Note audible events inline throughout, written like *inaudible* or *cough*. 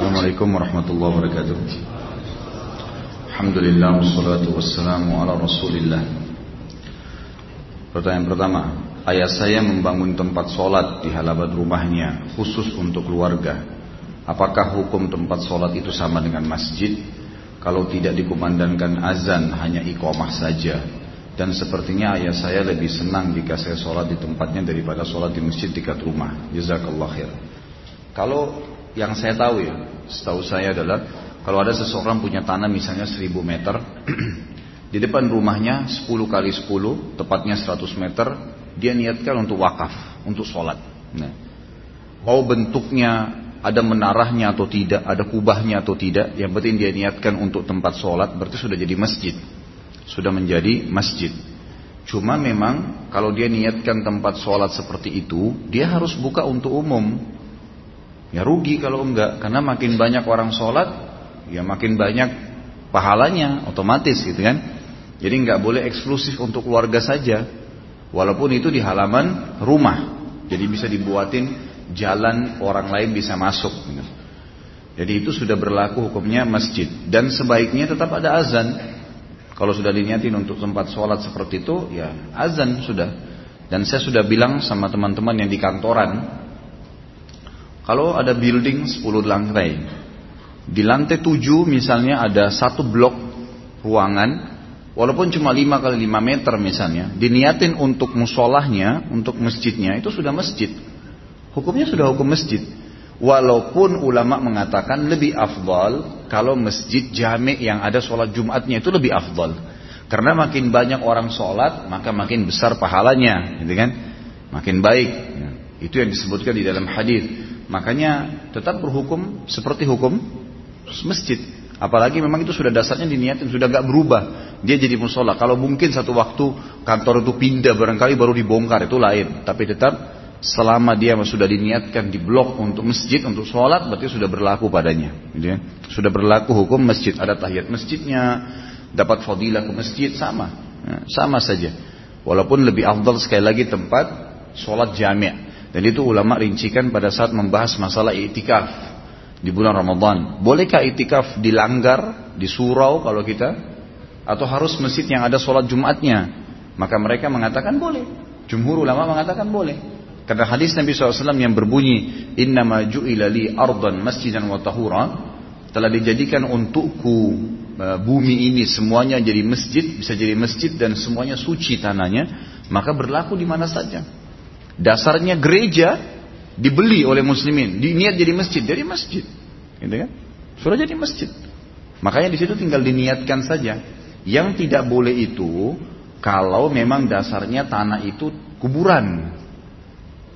Assalamualaikum warahmatullahi wabarakatuh. Alhamdulillah wassalatu wassalamu ala rasulillah. Pertanyaan pertama Ayah saya membangun tempat sholat di halaman rumahnya Khusus untuk keluarga. Apakah hukum tempat sholat itu sama dengan masjid? Kalau tidak dikumandangkan azan hanya iqamah saja. Dan sepertinya ayah saya lebih senang jika saya sholat di tempatnya daripada sholat di masjid dekat rumah. Jazakallah khair. Kalau yang saya tahu ya, setahu saya adalah kalau ada seseorang punya tanah misalnya 1000 meter, *clears throat* di depan rumahnya 10 kali 10, tepatnya 100 meter, dia niatkan untuk wakaf, untuk sholat. Nah, mau bentuknya ada menarahnya atau tidak, ada kubahnya atau tidak, yang penting dia niatkan untuk tempat sholat, berarti sudah jadi masjid. Sudah menjadi masjid. Cuma memang kalau dia niatkan tempat sholat seperti itu, dia harus buka untuk umum. Ya rugi kalau enggak, karena makin banyak orang sholat, ya makin banyak pahalanya, otomatis gitu kan. Jadi enggak boleh eksklusif untuk keluarga saja, walaupun itu di halaman rumah. Jadi bisa dibuatin jalan orang lain bisa masuk. Gitu. Jadi itu sudah berlaku hukumnya masjid dan sebaiknya tetap ada azan. Kalau sudah diniatin untuk tempat sholat seperti itu, ya azan sudah. Dan saya sudah bilang sama teman-teman yang di kantoran, kalau ada building 10 lantai, di lantai 7 misalnya ada satu blok ruangan, walaupun cuma 5 kali 5 meter misalnya, diniatin untuk musolahnya, untuk masjidnya, itu sudah masjid. Hukumnya sudah hukum masjid. Walaupun ulama mengatakan lebih afdal kalau masjid jami yang ada sholat Jumatnya itu lebih afdal. Karena makin banyak orang sholat, maka makin besar pahalanya, gitu kan? Makin baik. Itu yang disebutkan di dalam hadis. Makanya tetap berhukum seperti hukum masjid. Apalagi memang itu sudah dasarnya diniatin, sudah gak berubah. Dia jadi musola. Kalau mungkin satu waktu kantor itu pindah barangkali baru dibongkar itu lain. Tapi tetap selama dia sudah diniatkan di blok untuk masjid, untuk sholat, berarti sudah berlaku padanya. Gitu ya. Sudah berlaku hukum masjid. Ada tahiyat masjidnya, dapat fadilah ke masjid, sama. Ya, sama saja. Walaupun lebih afdal sekali lagi tempat sholat jami' Dan itu ulama rincikan pada saat membahas masalah itikaf di bulan Ramadan. Bolehkah itikaf dilanggar di surau kalau kita atau harus masjid yang ada sholat Jumatnya? Maka mereka mengatakan boleh. Jumhur ulama mengatakan boleh. Karena hadis Nabi SAW yang berbunyi Inna ju'ila li ardan masjidan wa tahura telah dijadikan untukku e, bumi ini semuanya jadi masjid, bisa jadi masjid dan semuanya suci tanahnya, maka berlaku di mana saja. Dasarnya gereja dibeli oleh muslimin, diniat jadi masjid, jadi masjid. Gitu kan? Sudah jadi masjid. Makanya di situ tinggal diniatkan saja. Yang tidak boleh itu kalau memang dasarnya tanah itu kuburan.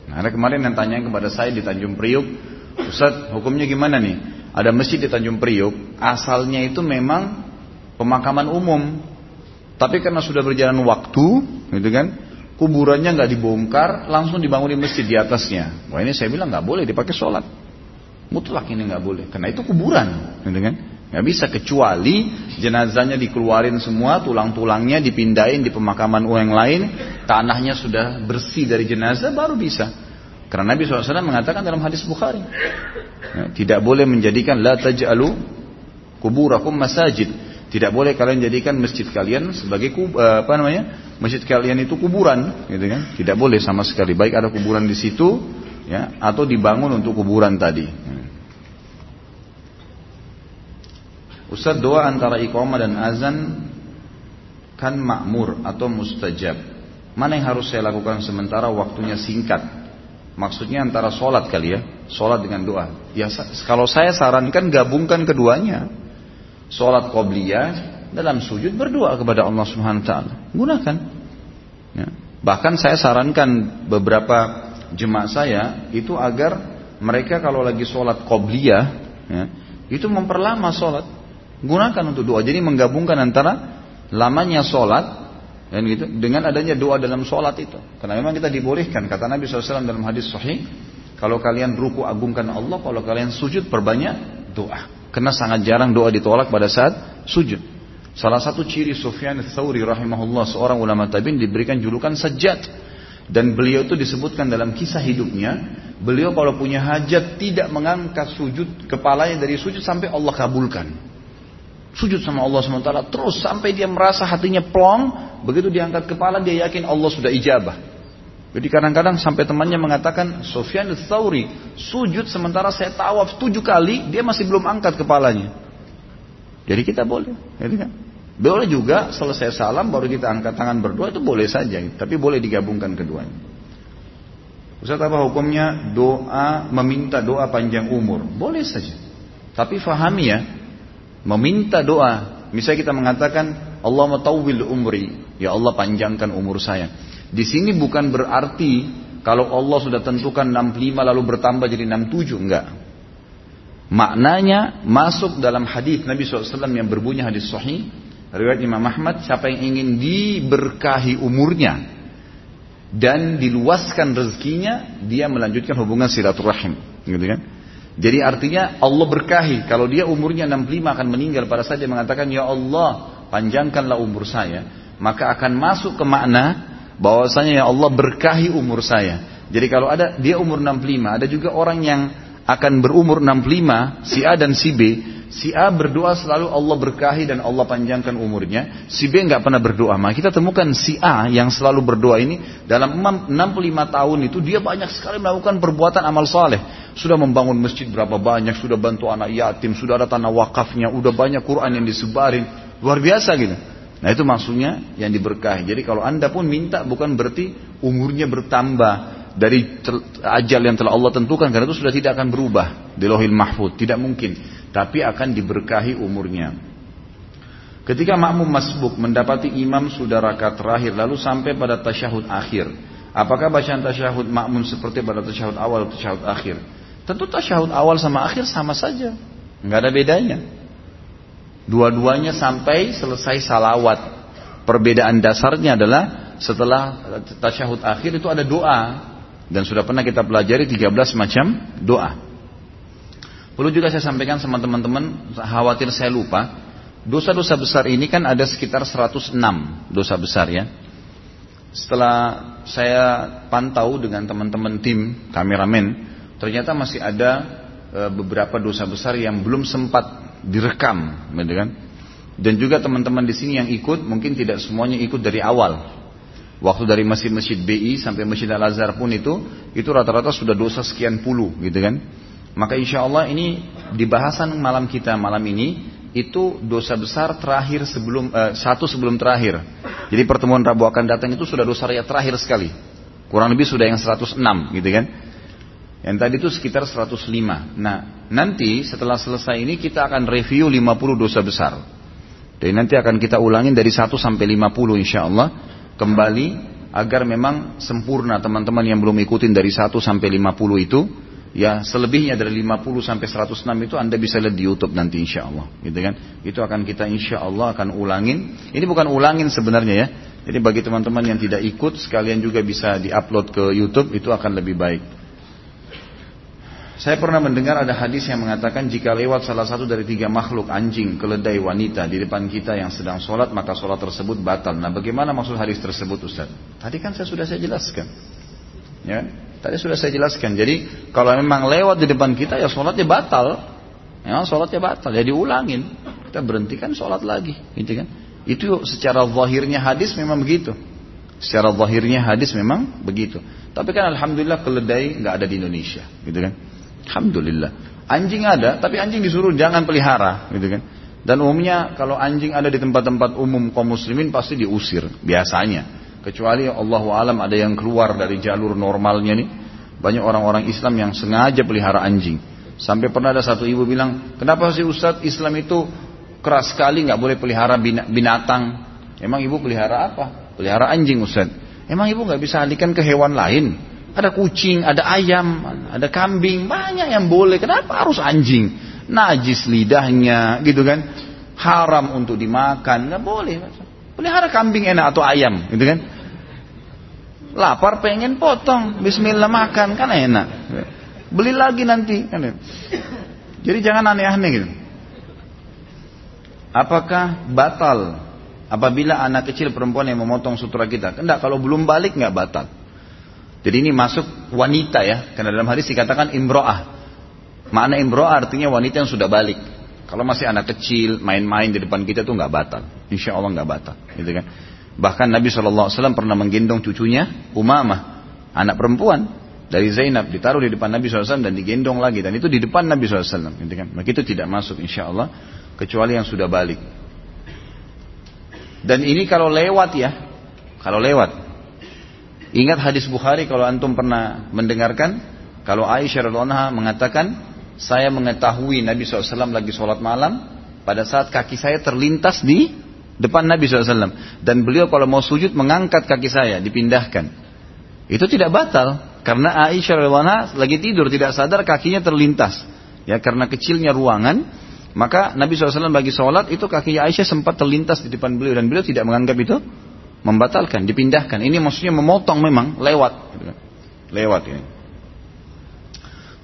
Nah, ada kemarin yang tanya kepada saya di Tanjung Priuk, Ustaz, hukumnya gimana nih? Ada masjid di Tanjung Priuk, asalnya itu memang pemakaman umum. Tapi karena sudah berjalan waktu, gitu kan? Kuburannya nggak dibongkar, langsung dibangunin masjid di atasnya. Wah ini saya bilang nggak boleh dipakai sholat. Mutlak ini nggak boleh, karena itu kuburan, gitu kan? Nggak bisa kecuali jenazahnya dikeluarin semua, tulang-tulangnya dipindahin di pemakaman yang lain, tanahnya sudah bersih dari jenazah, baru bisa. Karena Nabi SAW mengatakan dalam hadis Bukhari, ya, tidak boleh menjadikan la taj'alu kuburakum masajid. Tidak boleh kalian jadikan masjid kalian sebagai eh, apa namanya? Masjid kalian itu kuburan, gitu kan? Tidak boleh sama sekali. Baik ada kuburan di situ, ya, atau dibangun untuk kuburan tadi. Ustaz doa antara iqamah dan azan kan makmur atau mustajab. Mana yang harus saya lakukan sementara waktunya singkat? Maksudnya antara sholat kali ya, sholat dengan doa. Ya kalau saya sarankan gabungkan keduanya. Sholat qobliyah dalam sujud berdoa kepada Allah Subhanahu wa taala. Gunakan. Ya. Bahkan saya sarankan beberapa jemaah saya itu agar mereka kalau lagi sholat qobliyah ya, itu memperlama sholat. Gunakan untuk doa. Jadi menggabungkan antara lamanya sholat dan gitu dengan adanya doa dalam sholat itu. Karena memang kita dibolehkan kata Nabi SAW dalam hadis sahih, kalau kalian ruku agungkan Allah, kalau kalian sujud perbanyak doa. Karena sangat jarang doa ditolak pada saat sujud. Salah satu ciri Sufyan Thawri rahimahullah seorang ulama tabi'in diberikan julukan sajjad. Dan beliau itu disebutkan dalam kisah hidupnya, beliau kalau punya hajat tidak mengangkat sujud kepalanya dari sujud sampai Allah kabulkan. Sujud sama Allah SWT terus sampai dia merasa hatinya plong, begitu diangkat kepala dia yakin Allah sudah ijabah. Jadi kadang-kadang sampai temannya mengatakan Sofyan Tsauri sujud sementara saya tawaf tujuh kali dia masih belum angkat kepalanya. Jadi kita boleh, gitu kan? Boleh juga selesai salam baru kita angkat tangan berdoa itu boleh saja, tapi boleh digabungkan keduanya. Ustaz apa hukumnya doa meminta doa panjang umur? Boleh saja. Tapi fahami ya, meminta doa. Misalnya kita mengatakan Allah matawil umri, ya Allah panjangkan umur saya. Di sini bukan berarti kalau Allah sudah tentukan 65 lalu bertambah jadi 67, enggak. Maknanya masuk dalam hadis Nabi SAW yang berbunyi hadis sahih Riwayat Imam Ahmad, siapa yang ingin diberkahi umurnya dan diluaskan rezekinya, dia melanjutkan hubungan silaturahim, gitu kan? Jadi artinya Allah berkahi. Kalau dia umurnya 65 akan meninggal pada saat dia mengatakan, Ya Allah, panjangkanlah umur saya. Maka akan masuk ke makna bahwasanya ya Allah berkahi umur saya. Jadi kalau ada dia umur 65, ada juga orang yang akan berumur 65, si A dan si B, Si A berdoa selalu Allah berkahi dan Allah panjangkan umurnya. Si B nggak pernah berdoa. Maka kita temukan si A yang selalu berdoa ini dalam 65 tahun itu dia banyak sekali melakukan perbuatan amal saleh. Sudah membangun masjid berapa banyak, sudah bantu anak yatim, sudah ada tanah wakafnya, udah banyak Quran yang disebarin. Luar biasa gitu. Nah itu maksudnya yang diberkahi. Jadi kalau anda pun minta bukan berarti umurnya bertambah dari ajal yang telah Allah tentukan karena itu sudah tidak akan berubah di lohil mahfud tidak mungkin tapi akan diberkahi umurnya. Ketika makmum masbuk mendapati imam sudah rakaat terakhir lalu sampai pada tasyahud akhir. Apakah bacaan tasyahud makmum seperti pada tasyahud awal atau tasyahud akhir? Tentu tasyahud awal sama akhir sama saja. Nggak ada bedanya dua-duanya sampai selesai salawat perbedaan dasarnya adalah setelah tasyahud akhir itu ada doa dan sudah pernah kita pelajari 13 macam doa. Perlu juga saya sampaikan sama teman-teman, khawatir saya lupa. Dosa-dosa besar ini kan ada sekitar 106 dosa besar ya. Setelah saya pantau dengan teman-teman tim kameramen, ternyata masih ada e, beberapa dosa besar yang belum sempat direkam, gitu kan? Dan juga teman-teman di sini yang ikut mungkin tidak semuanya ikut dari awal. Waktu dari masjid-masjid BI sampai Masjid Al-Azhar pun itu, itu rata-rata sudah dosa sekian puluh gitu kan. Maka insya Allah ini di bahasan malam kita malam ini, itu dosa besar terakhir sebelum, eh, satu sebelum terakhir. Jadi pertemuan Rabu akan datang itu sudah dosa raya terakhir sekali. Kurang lebih sudah yang 106 gitu kan. Yang tadi itu sekitar 105. Nah, nanti setelah selesai ini kita akan review 50 dosa besar. Dan nanti akan kita ulangin dari 1 sampai 50 insya Allah kembali agar memang sempurna teman-teman yang belum ikutin dari 1 sampai 50 itu ya selebihnya dari 50 sampai 106 itu Anda bisa lihat di YouTube nanti insya Allah gitu kan? Itu akan kita insya Allah akan ulangin. Ini bukan ulangin sebenarnya ya. Jadi bagi teman-teman yang tidak ikut sekalian juga bisa diupload ke YouTube itu akan lebih baik saya pernah mendengar ada hadis yang mengatakan jika lewat salah satu dari tiga makhluk anjing, keledai, wanita di depan kita yang sedang sholat maka sholat tersebut batal. Nah bagaimana maksud hadis tersebut Ustaz? Tadi kan saya sudah saya jelaskan. Ya, tadi sudah saya jelaskan. Jadi kalau memang lewat di depan kita ya sholatnya batal. Ya sholatnya batal. Ya diulangin. Kita berhentikan sholat lagi. Gitu kan? Itu secara zahirnya hadis memang begitu. Secara zahirnya hadis memang begitu. Tapi kan alhamdulillah keledai nggak ada di Indonesia, gitu kan? Alhamdulillah. Anjing ada, tapi anjing disuruh jangan pelihara, gitu kan. Dan umumnya kalau anjing ada di tempat-tempat umum kaum muslimin pasti diusir, biasanya. Kecuali Allah alam ada yang keluar dari jalur normalnya nih. Banyak orang-orang Islam yang sengaja pelihara anjing. Sampai pernah ada satu ibu bilang, kenapa sih Ustadz Islam itu keras sekali nggak boleh pelihara binatang? Emang ibu pelihara apa? Pelihara anjing Ustadz. Emang ibu nggak bisa alihkan ke hewan lain? Ada kucing, ada ayam, ada kambing, banyak yang boleh. Kenapa harus anjing? Najis lidahnya, gitu kan? Haram untuk dimakan, nggak boleh. Pelihara kambing enak atau ayam, gitu kan? Lapar pengen potong, Bismillah makan kan enak. Beli lagi nanti, kan? Jadi jangan aneh-aneh gitu. Apakah batal apabila anak kecil perempuan yang memotong sutra kita? Enggak, kalau belum balik nggak batal. Jadi ini masuk wanita ya, karena dalam hadis dikatakan imro'ah. Makna imro'ah artinya wanita yang sudah balik. Kalau masih anak kecil, main-main di depan kita tuh nggak batal. Insya Allah nggak batal, gitu kan. Bahkan Nabi SAW pernah menggendong cucunya Umamah, anak perempuan dari Zainab ditaruh di depan Nabi SAW dan digendong lagi dan itu di depan Nabi SAW, gitu kan. Maka itu tidak masuk insya Allah kecuali yang sudah balik. Dan ini kalau lewat ya, kalau lewat. Ingat hadis Bukhari kalau antum pernah mendengarkan, kalau Aisyah radhiallahu mengatakan, saya mengetahui Nabi SAW lagi sholat malam, pada saat kaki saya terlintas di depan Nabi SAW. Dan beliau kalau mau sujud mengangkat kaki saya, dipindahkan. Itu tidak batal, karena Aisyah radhiallahu lagi tidur, tidak sadar kakinya terlintas. Ya, karena kecilnya ruangan, maka Nabi SAW bagi sholat itu kaki Aisyah sempat terlintas di depan beliau dan beliau tidak menganggap itu membatalkan, dipindahkan. Ini maksudnya memotong memang lewat, lewat ini.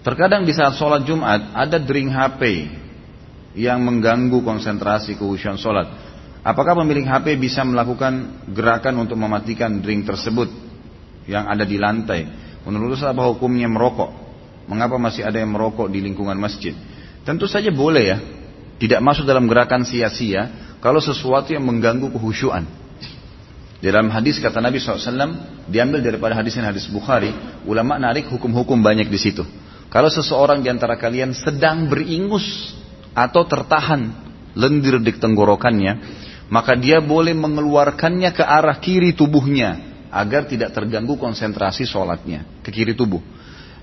Terkadang di saat sholat Jumat ada dering HP yang mengganggu konsentrasi kehusuan sholat. Apakah pemilik HP bisa melakukan gerakan untuk mematikan dering tersebut yang ada di lantai? Menurut saya apa hukumnya merokok? Mengapa masih ada yang merokok di lingkungan masjid? Tentu saja boleh ya, tidak masuk dalam gerakan sia-sia kalau sesuatu yang mengganggu kehusyuan. Di dalam hadis kata Nabi SAW diambil daripada hadis yang hadis Bukhari, ulama narik hukum-hukum banyak di situ. Kalau seseorang di antara kalian sedang beringus atau tertahan lendir di tenggorokannya, maka dia boleh mengeluarkannya ke arah kiri tubuhnya agar tidak terganggu konsentrasi sholatnya ke kiri tubuh.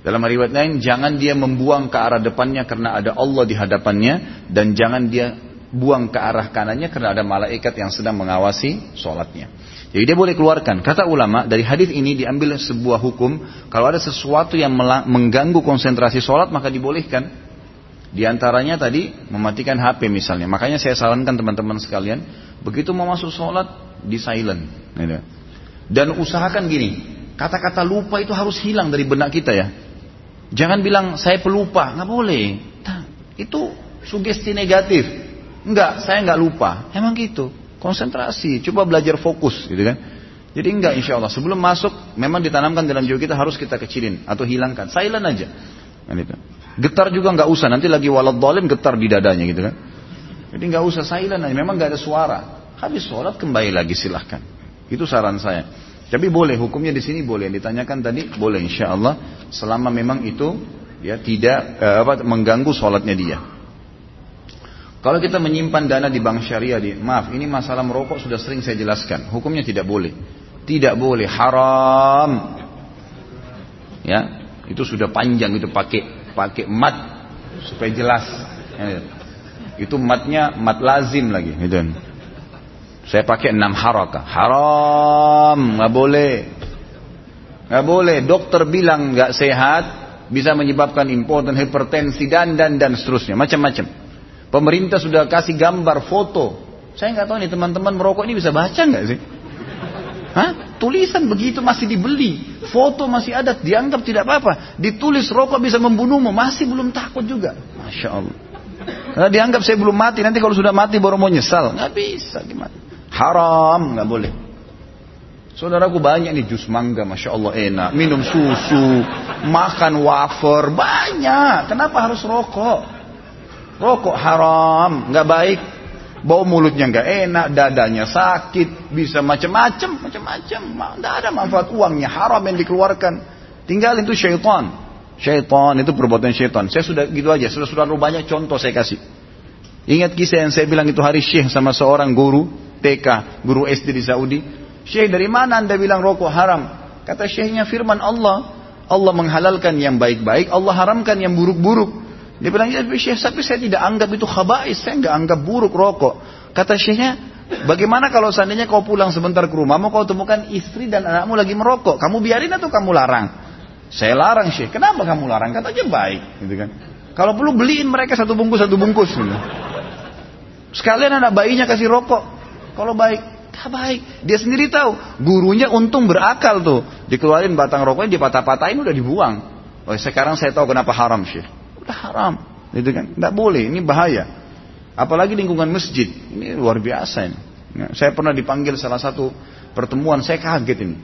Dalam riwayat lain, jangan dia membuang ke arah depannya karena ada Allah di hadapannya dan jangan dia buang ke arah kanannya karena ada malaikat yang sedang mengawasi sholatnya. Jadi dia boleh keluarkan. Kata ulama dari hadis ini diambil sebuah hukum kalau ada sesuatu yang mengganggu konsentrasi sholat maka dibolehkan. Di antaranya tadi mematikan HP misalnya. Makanya saya sarankan teman-teman sekalian begitu mau masuk sholat di silent. Gitu. Dan usahakan gini, kata-kata lupa itu harus hilang dari benak kita ya. Jangan bilang saya pelupa, nggak boleh. Itu sugesti negatif. Enggak, saya nggak lupa. Emang gitu. Konsentrasi, coba belajar fokus, gitu kan. Jadi enggak insya Allah. Sebelum masuk, memang ditanamkan dalam jiwa kita harus kita kecilin atau hilangkan. Silent aja. Kan itu. Getar juga nggak usah. Nanti lagi walad dolim getar di dadanya gitu kan. Jadi nggak usah silent aja. Memang nggak ada suara. Habis sholat kembali lagi silahkan. Itu saran saya. Tapi boleh hukumnya di sini boleh ditanyakan tadi boleh insya Allah selama memang itu ya tidak eh, apa mengganggu sholatnya dia. Kalau kita menyimpan dana di bank syariah, di, maaf ini masalah merokok sudah sering saya jelaskan. Hukumnya tidak boleh, tidak boleh haram. Ya itu sudah panjang itu pakai pakai mat supaya jelas. Ya, itu matnya mat lazim lagi. Gitu. Saya pakai enam harakah. Haram, nggak boleh. Nggak boleh. Dokter bilang nggak sehat, bisa menyebabkan important hipertensi dan dan dan seterusnya, macam-macam. Pemerintah sudah kasih gambar foto. Saya nggak tahu nih teman-teman merokok ini bisa baca nggak sih? Hah? Tulisan begitu masih dibeli, foto masih ada, dianggap tidak apa-apa. Ditulis rokok bisa membunuhmu, masih belum takut juga. Masya Allah. Karena dianggap saya belum mati, nanti kalau sudah mati baru mau nyesal. Nggak bisa gimana. Haram, nggak boleh. Saudaraku banyak nih jus mangga, masya Allah enak. Minum susu, makan wafer, banyak. Kenapa harus rokok? Rokok haram, nggak baik. Bau mulutnya nggak enak, dadanya sakit, bisa macam-macam, macam-macam. Tidak ada manfaat uangnya, haram yang dikeluarkan. Tinggal itu syaitan. Syaitan itu perbuatan syaitan. Saya sudah gitu aja, sudah sudah banyak contoh saya kasih. Ingat kisah yang saya bilang itu hari syekh sama seorang guru TK, guru SD di Saudi. Syekh dari mana anda bilang rokok haram? Kata syekhnya firman Allah. Allah menghalalkan yang baik-baik, Allah haramkan yang buruk-buruk. Dia bilang, ya syekh, tapi saya tidak anggap itu khabais, saya nggak anggap buruk rokok. Kata syekhnya, bagaimana kalau seandainya kau pulang sebentar ke rumah, mau kau temukan istri dan anakmu lagi merokok, kamu biarin atau kamu larang? Saya larang syekh, kenapa kamu larang? Katanya baik, gitu kan. Kalau perlu beliin mereka satu bungkus satu bungkus. Gitu. Sekalian anak bayinya kasih rokok, kalau baik, tak baik. Dia sendiri tahu. Gurunya untung berakal tuh. Dikeluarin batang rokoknya, dipatah-patahin, udah dibuang. Oh, sekarang saya tahu kenapa haram sih. Udah haram. Itu kan. Tidak boleh. Ini bahaya. Apalagi lingkungan masjid. Ini luar biasa ini. Ya, saya pernah dipanggil salah satu pertemuan. Saya kaget ini.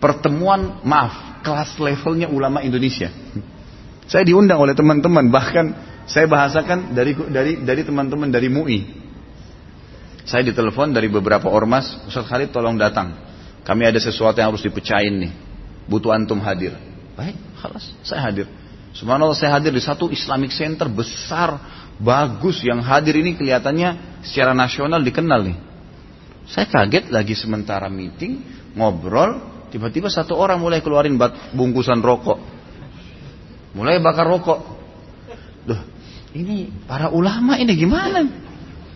pertemuan maaf kelas levelnya ulama Indonesia. Saya diundang oleh teman-teman bahkan saya bahasakan dari dari dari teman-teman dari MUI. Saya ditelepon dari beberapa ormas, Ustaz Khalid tolong datang. Kami ada sesuatu yang harus dipecahin nih. Butuh antum hadir. Baik, halas, saya hadir. Subhanallah saya hadir di satu Islamic Center besar, bagus yang hadir ini kelihatannya secara nasional dikenal nih. Saya kaget lagi sementara meeting, ngobrol, tiba-tiba satu orang mulai keluarin bungkusan rokok. Mulai bakar rokok. Duh, ini para ulama ini gimana?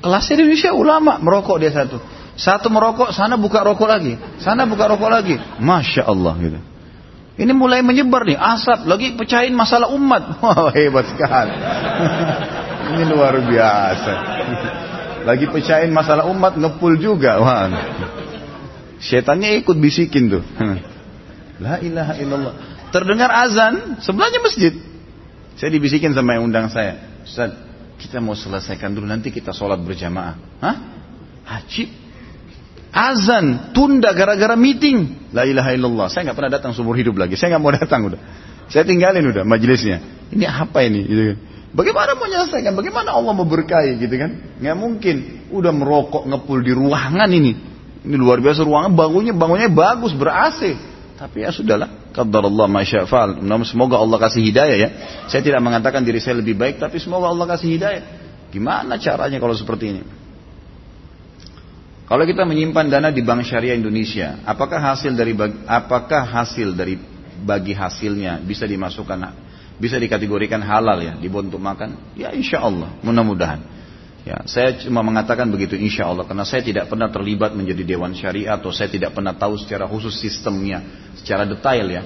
Kelas Indonesia ulama merokok dia satu. Satu merokok, sana buka rokok lagi. Sana buka rokok lagi. Masya Allah gitu. Ini mulai menyebar nih, asap lagi pecahin masalah umat. *laughs* Wah, hebat sekali. *laughs* Ini luar biasa. *laughs* Lagi pecahin masalah umat ngepul juga. Wah. Setannya ikut bisikin tuh. La ilaha illallah. Terdengar azan, sebelahnya masjid. Saya dibisikin sama yang undang saya. Ustaz, kita mau selesaikan dulu nanti kita sholat berjamaah. Hah? Haji? Azan, tunda gara-gara meeting. La ilaha illallah. Saya nggak pernah datang seumur hidup lagi. Saya nggak mau *laughs* datang udah. Saya tinggalin udah majelisnya. Ini apa ini? Gitu kan. Bagaimana mau menyelesaikan? Bagaimana Allah mau berkahi gitu kan? Nggak mungkin. Udah merokok ngepul di ruangan ini. Ini luar biasa ruangan bangunnya bangunnya bagus ber AC. Tapi ya sudahlah. Allah masyafal. Semoga Allah kasih hidayah ya. Saya tidak mengatakan diri saya lebih baik, tapi semoga Allah kasih hidayah. Gimana caranya kalau seperti ini? Kalau kita menyimpan dana di Bank Syariah Indonesia, apakah hasil dari apakah hasil dari bagi hasilnya bisa dimasukkan bisa dikategorikan halal ya, dibuat untuk makan? Ya insya Allah, mudah-mudahan. Ya, saya cuma mengatakan begitu insya Allah karena saya tidak pernah terlibat menjadi dewan syariah atau saya tidak pernah tahu secara khusus sistemnya secara detail ya.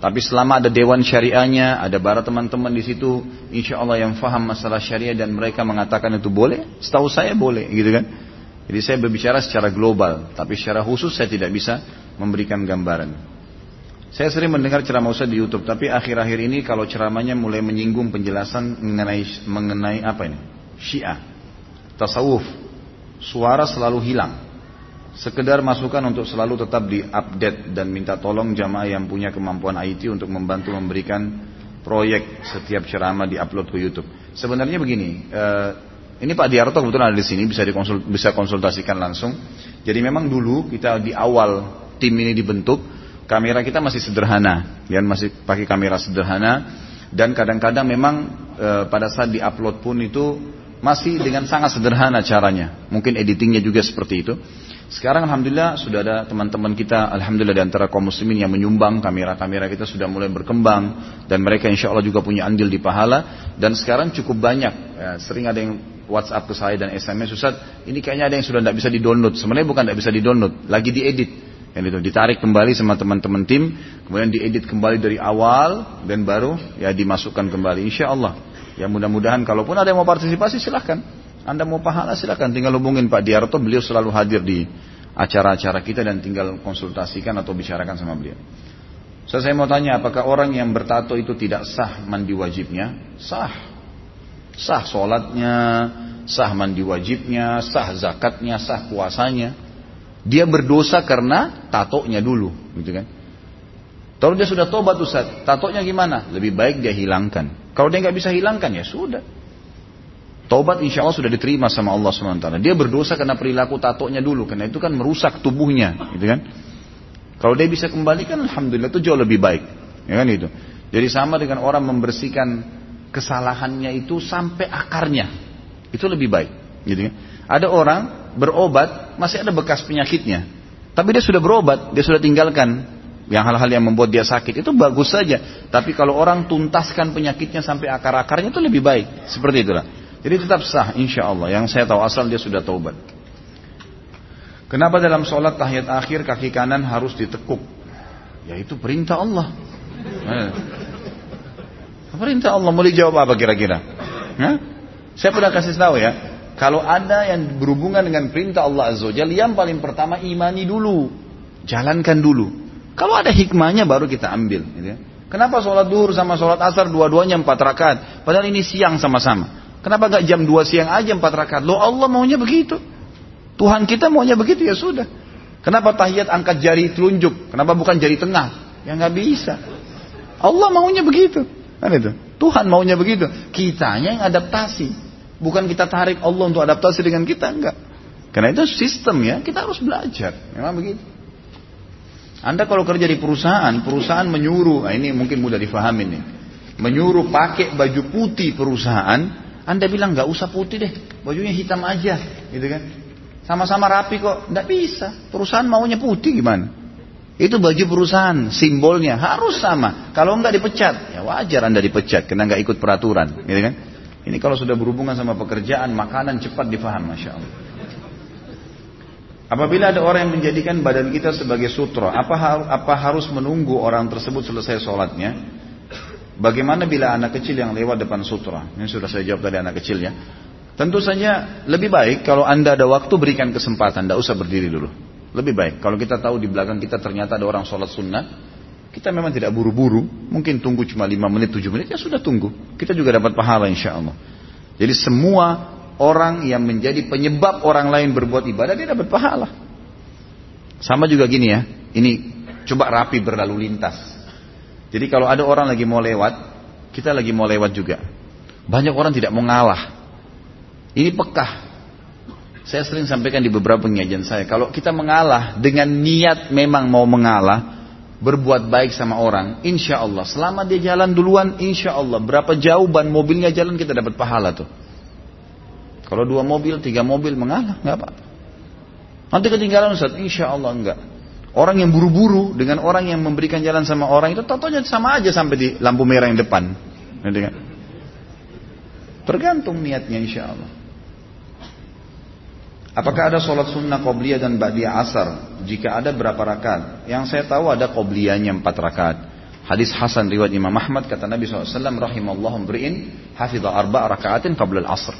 Tapi selama ada dewan syariahnya, ada para teman-teman di situ, insya Allah yang faham masalah syariah dan mereka mengatakan itu boleh, setahu saya boleh, gitu kan? Jadi saya berbicara secara global, tapi secara khusus saya tidak bisa memberikan gambaran. Saya sering mendengar ceramah Ustaz di YouTube, tapi akhir-akhir ini kalau ceramahnya mulai menyinggung penjelasan mengenai mengenai apa ini? Syiah tasawuf suara selalu hilang sekedar masukan untuk selalu tetap diupdate dan minta tolong jamaah yang punya kemampuan IT untuk membantu memberikan proyek setiap ceramah diupload ke YouTube. Sebenarnya begini, eh, ini Pak Diarto kebetulan ada di sini bisa dikonsul, bisa konsultasikan langsung. Jadi memang dulu kita di awal tim ini dibentuk, kamera kita masih sederhana, ya masih pakai kamera sederhana dan kadang-kadang memang eh, pada saat diupload pun itu masih dengan sangat sederhana caranya. Mungkin editingnya juga seperti itu. Sekarang Alhamdulillah sudah ada teman-teman kita Alhamdulillah di antara kaum muslimin yang menyumbang kamera-kamera kita sudah mulai berkembang dan mereka insya Allah juga punya andil di pahala dan sekarang cukup banyak ya, sering ada yang WhatsApp ke saya dan SMS Ustaz ini kayaknya ada yang sudah tidak bisa di download sebenarnya bukan tidak bisa di download lagi diedit yang itu ditarik kembali sama teman-teman tim kemudian diedit kembali dari awal dan baru ya dimasukkan kembali insya Allah Ya mudah-mudahan kalaupun ada yang mau partisipasi silahkan. Anda mau pahala silahkan. Tinggal hubungin Pak Diarto. Beliau selalu hadir di acara-acara kita dan tinggal konsultasikan atau bicarakan sama beliau. So, saya mau tanya apakah orang yang bertato itu tidak sah mandi wajibnya? Sah. Sah sholatnya, sah mandi wajibnya, sah zakatnya, sah puasanya. Dia berdosa karena tatonya dulu, gitu kan? Kalau dia sudah tobat Ustaz, tatonya gimana? Lebih baik dia hilangkan. Kalau dia nggak bisa hilangkan ya sudah. Tobat insya Allah sudah diterima sama Allah SWT. Dia berdosa karena perilaku tatonya dulu. Karena itu kan merusak tubuhnya. Gitu kan? Kalau dia bisa kembalikan Alhamdulillah itu jauh lebih baik. Ya kan itu. Jadi sama dengan orang membersihkan kesalahannya itu sampai akarnya. Itu lebih baik. Gitu kan? Ada orang berobat masih ada bekas penyakitnya. Tapi dia sudah berobat, dia sudah tinggalkan yang hal-hal yang membuat dia sakit itu bagus saja. Tapi kalau orang tuntaskan penyakitnya sampai akar-akarnya itu lebih baik. Seperti itulah. Jadi tetap sah insya Allah. Yang saya tahu asal dia sudah taubat. Kenapa dalam sholat tahiyat akhir kaki kanan harus ditekuk? Ya itu perintah Allah. Perintah Allah. Mau dijawab apa kira-kira? Saya pernah kasih tahu ya. Kalau ada yang berhubungan dengan perintah Allah Azza wa yang paling pertama imani dulu. Jalankan dulu. Kalau ada hikmahnya baru kita ambil. Gitu ya. Kenapa sholat duhur sama sholat asar dua-duanya empat rakaat? Padahal ini siang sama-sama. Kenapa gak jam dua siang aja empat rakaat? Lo Allah maunya begitu. Tuhan kita maunya begitu ya sudah. Kenapa tahiyat angkat jari telunjuk? Kenapa bukan jari tengah? Ya nggak bisa. Allah maunya begitu. Kan itu. Tuhan maunya begitu. Kitanya yang adaptasi. Bukan kita tarik Allah untuk adaptasi dengan kita, enggak. Karena itu sistem ya, kita harus belajar. Memang begitu. Anda kalau kerja di perusahaan, perusahaan menyuruh, nah ini mungkin mudah difahami nih. Menyuruh pakai baju putih perusahaan, Anda bilang nggak usah putih deh, bajunya hitam aja, gitu kan? Sama-sama rapi kok, nggak bisa. Perusahaan maunya putih gimana? Itu baju perusahaan, simbolnya harus sama. Kalau nggak dipecat, ya wajar Anda dipecat karena nggak ikut peraturan, gitu kan? Ini kalau sudah berhubungan sama pekerjaan, makanan cepat difaham, masya Allah. Apabila ada orang yang menjadikan badan kita sebagai sutra, apa, apa harus menunggu orang tersebut selesai sholatnya? Bagaimana bila anak kecil yang lewat depan sutra? Ini sudah saya jawab tadi anak kecil ya. Tentu saja lebih baik kalau anda ada waktu berikan kesempatan, tidak usah berdiri dulu. Lebih baik kalau kita tahu di belakang kita ternyata ada orang sholat sunnah, kita memang tidak buru-buru, mungkin tunggu cuma 5 menit, 7 menit, ya sudah tunggu. Kita juga dapat pahala insya Allah. Jadi semua orang yang menjadi penyebab orang lain berbuat ibadah dia dapat pahala. Sama juga gini ya, ini coba rapi berlalu lintas. Jadi kalau ada orang lagi mau lewat, kita lagi mau lewat juga. Banyak orang tidak mau ngalah. Ini pekah. Saya sering sampaikan di beberapa pengajian saya, kalau kita mengalah dengan niat memang mau mengalah, berbuat baik sama orang, insya Allah, selama dia jalan duluan, insya Allah, berapa jauh ban mobilnya jalan kita dapat pahala tuh. Kalau dua mobil, tiga mobil mengalah, nggak apa-apa. Nanti ketinggalan Ustaz, insya Allah enggak. Orang yang buru-buru dengan orang yang memberikan jalan sama orang itu tentunya sama aja sampai di lampu merah yang depan. Kan? Tergantung niatnya insya Allah. Apakah ada sholat sunnah qobliyah dan ba'diyah asar? Jika ada berapa rakaat? Yang saya tahu ada qobliyahnya empat rakaat. Hadis Hasan riwayat Imam Ahmad kata Nabi SAW rahimallahu mri'in hafidha arba' rakaatin qabla al-asr.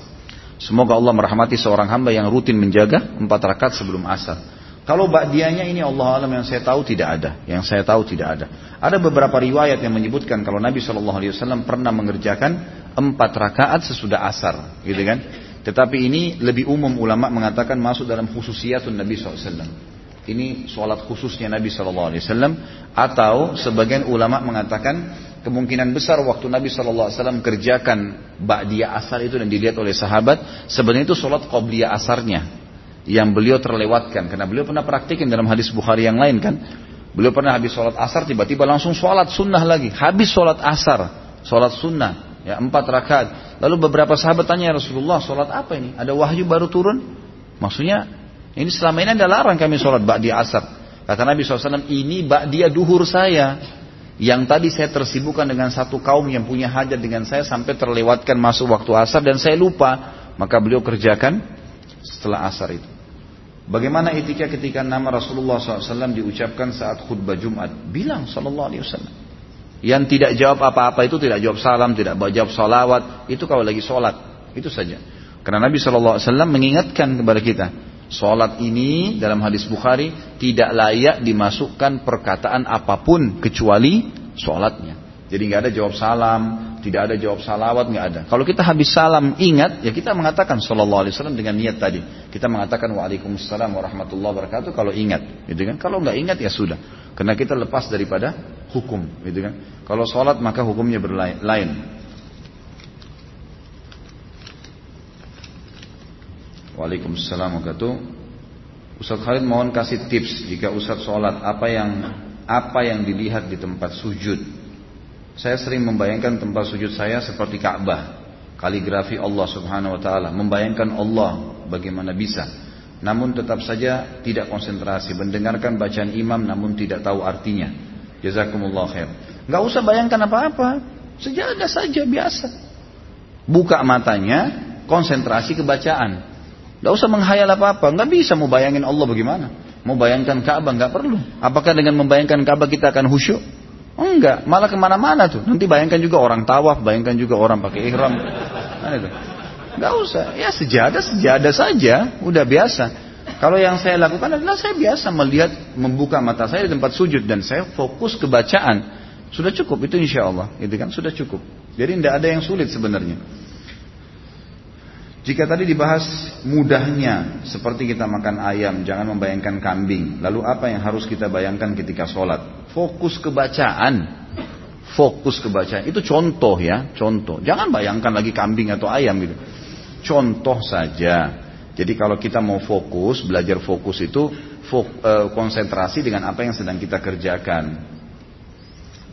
Semoga Allah merahmati seorang hamba yang rutin menjaga empat rakaat sebelum asar. Kalau ba'dianya ini Allah alam yang saya tahu tidak ada. Yang saya tahu tidak ada. Ada beberapa riwayat yang menyebutkan kalau Nabi Wasallam pernah mengerjakan empat rakaat sesudah asar, gitu kan? Tetapi ini lebih umum ulama mengatakan masuk dalam khususiyatun Nabi SAW. Ini sholat khususnya Nabi SAW. Atau sebagian ulama mengatakan kemungkinan besar waktu Nabi SAW kerjakan ba'diyah asar itu dan dilihat oleh sahabat, sebenarnya itu sholat qobliyah asarnya yang beliau terlewatkan karena beliau pernah praktikin dalam hadis Bukhari yang lain kan. Beliau pernah habis sholat asar tiba-tiba langsung sholat sunnah lagi. Habis sholat asar, sholat sunnah ya empat rakaat. Lalu beberapa sahabat tanya ya Rasulullah sholat apa ini? Ada wahyu baru turun? Maksudnya ini selama ini ada larang kami sholat ba'diyah asar. Kata Nabi SAW ini ba'diyah duhur saya yang tadi saya tersibukkan dengan satu kaum yang punya hajat dengan saya sampai terlewatkan masuk waktu asar dan saya lupa. Maka beliau kerjakan setelah asar itu. Bagaimana etika ketika nama Rasulullah SAW diucapkan saat khutbah Jumat? Bilang Wasallam. Yang tidak jawab apa-apa itu tidak jawab salam, tidak jawab salawat. Itu kalau lagi sholat. Itu saja. Karena Nabi SAW mengingatkan kepada kita. Sholat ini dalam hadis Bukhari tidak layak dimasukkan perkataan apa pun kecuali sholatnya. Jadi nggak ada jawab salam, tidak ada jawab salawat, nggak ada. Kalau kita habis salam ingat, ya kita mengatakan Sallallahu Alaihi Wasallam dengan niat tadi. Kita mengatakan Waalaikumsalam warahmatullahi wabarakatuh kalau ingat, gitu kan? Kalau nggak ingat ya sudah, karena kita lepas daripada hukum, gitu kan? Kalau sholat maka hukumnya berlain. Waalaikumsalam warahmatullahi Ustaz Khalid mohon kasih tips jika Ustaz sholat apa yang apa yang dilihat di tempat sujud. Saya sering membayangkan tempat sujud saya seperti Ka'bah, kaligrafi Allah Subhanahu wa taala, membayangkan Allah bagaimana bisa. Namun tetap saja tidak konsentrasi, mendengarkan bacaan imam namun tidak tahu artinya. Jazakumullah khair. Enggak usah bayangkan apa-apa, sejadah saja biasa. Buka matanya, konsentrasi ke bacaan. Gak usah menghayal apa-apa. Gak bisa mau bayangin Allah bagaimana. Mau bayangkan Ka'bah gak perlu. Apakah dengan membayangkan Ka'bah kita akan khusyuk? Enggak, malah ke mana-mana tuh. Nanti bayangkan juga orang tawaf, bayangkan juga orang pakai ihram. Nah, itu. Gak usah, ya sejadah sejadah saja, udah biasa. Kalau yang saya lakukan adalah saya biasa melihat, membuka mata saya di tempat sujud dan saya fokus ke bacaan. Sudah cukup itu insya Allah, itu kan sudah cukup. Jadi tidak ada yang sulit sebenarnya. Jika tadi dibahas mudahnya seperti kita makan ayam, jangan membayangkan kambing. Lalu apa yang harus kita bayangkan ketika sholat? Fokus ke bacaan. Fokus ke bacaan. Itu contoh ya, contoh. Jangan bayangkan lagi kambing atau ayam gitu. Contoh saja. Jadi kalau kita mau fokus, belajar fokus itu fok, e, konsentrasi dengan apa yang sedang kita kerjakan.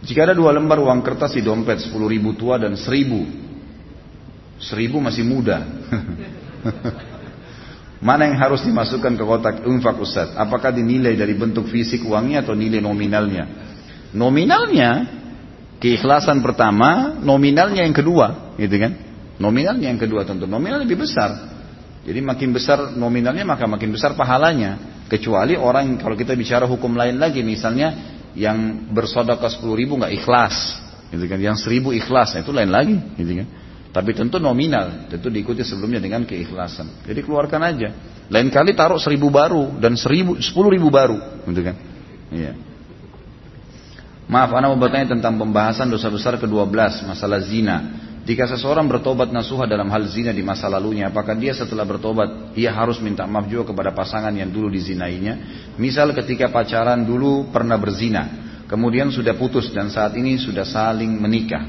Jika ada dua lembar uang kertas di dompet, 10 ribu tua dan seribu Seribu masih muda. *laughs* Mana yang harus dimasukkan ke kotak infak Ustaz? Apakah dinilai dari bentuk fisik uangnya atau nilai nominalnya? Nominalnya, keikhlasan pertama, nominalnya yang kedua, gitu kan? Nominalnya yang kedua tentu, nominal lebih besar. Jadi makin besar nominalnya maka makin besar pahalanya. Kecuali orang kalau kita bicara hukum lain lagi, misalnya yang bersodokah sepuluh ribu nggak ikhlas, gitu kan? Yang seribu ikhlas, nah itu lain lagi, gitu kan? Tapi tentu nominal, tentu diikuti sebelumnya dengan keikhlasan. Jadi keluarkan aja. Lain kali taruh seribu baru dan seribu, sepuluh ribu baru, gitu kan? Iya. Maaf, Anda mau bertanya tentang pembahasan dosa besar ke-12, masalah zina. Jika seseorang bertobat nasuha dalam hal zina di masa lalunya, apakah dia setelah bertobat, ia harus minta maaf juga kepada pasangan yang dulu dizinainya? Misal ketika pacaran dulu pernah berzina, kemudian sudah putus dan saat ini sudah saling menikah.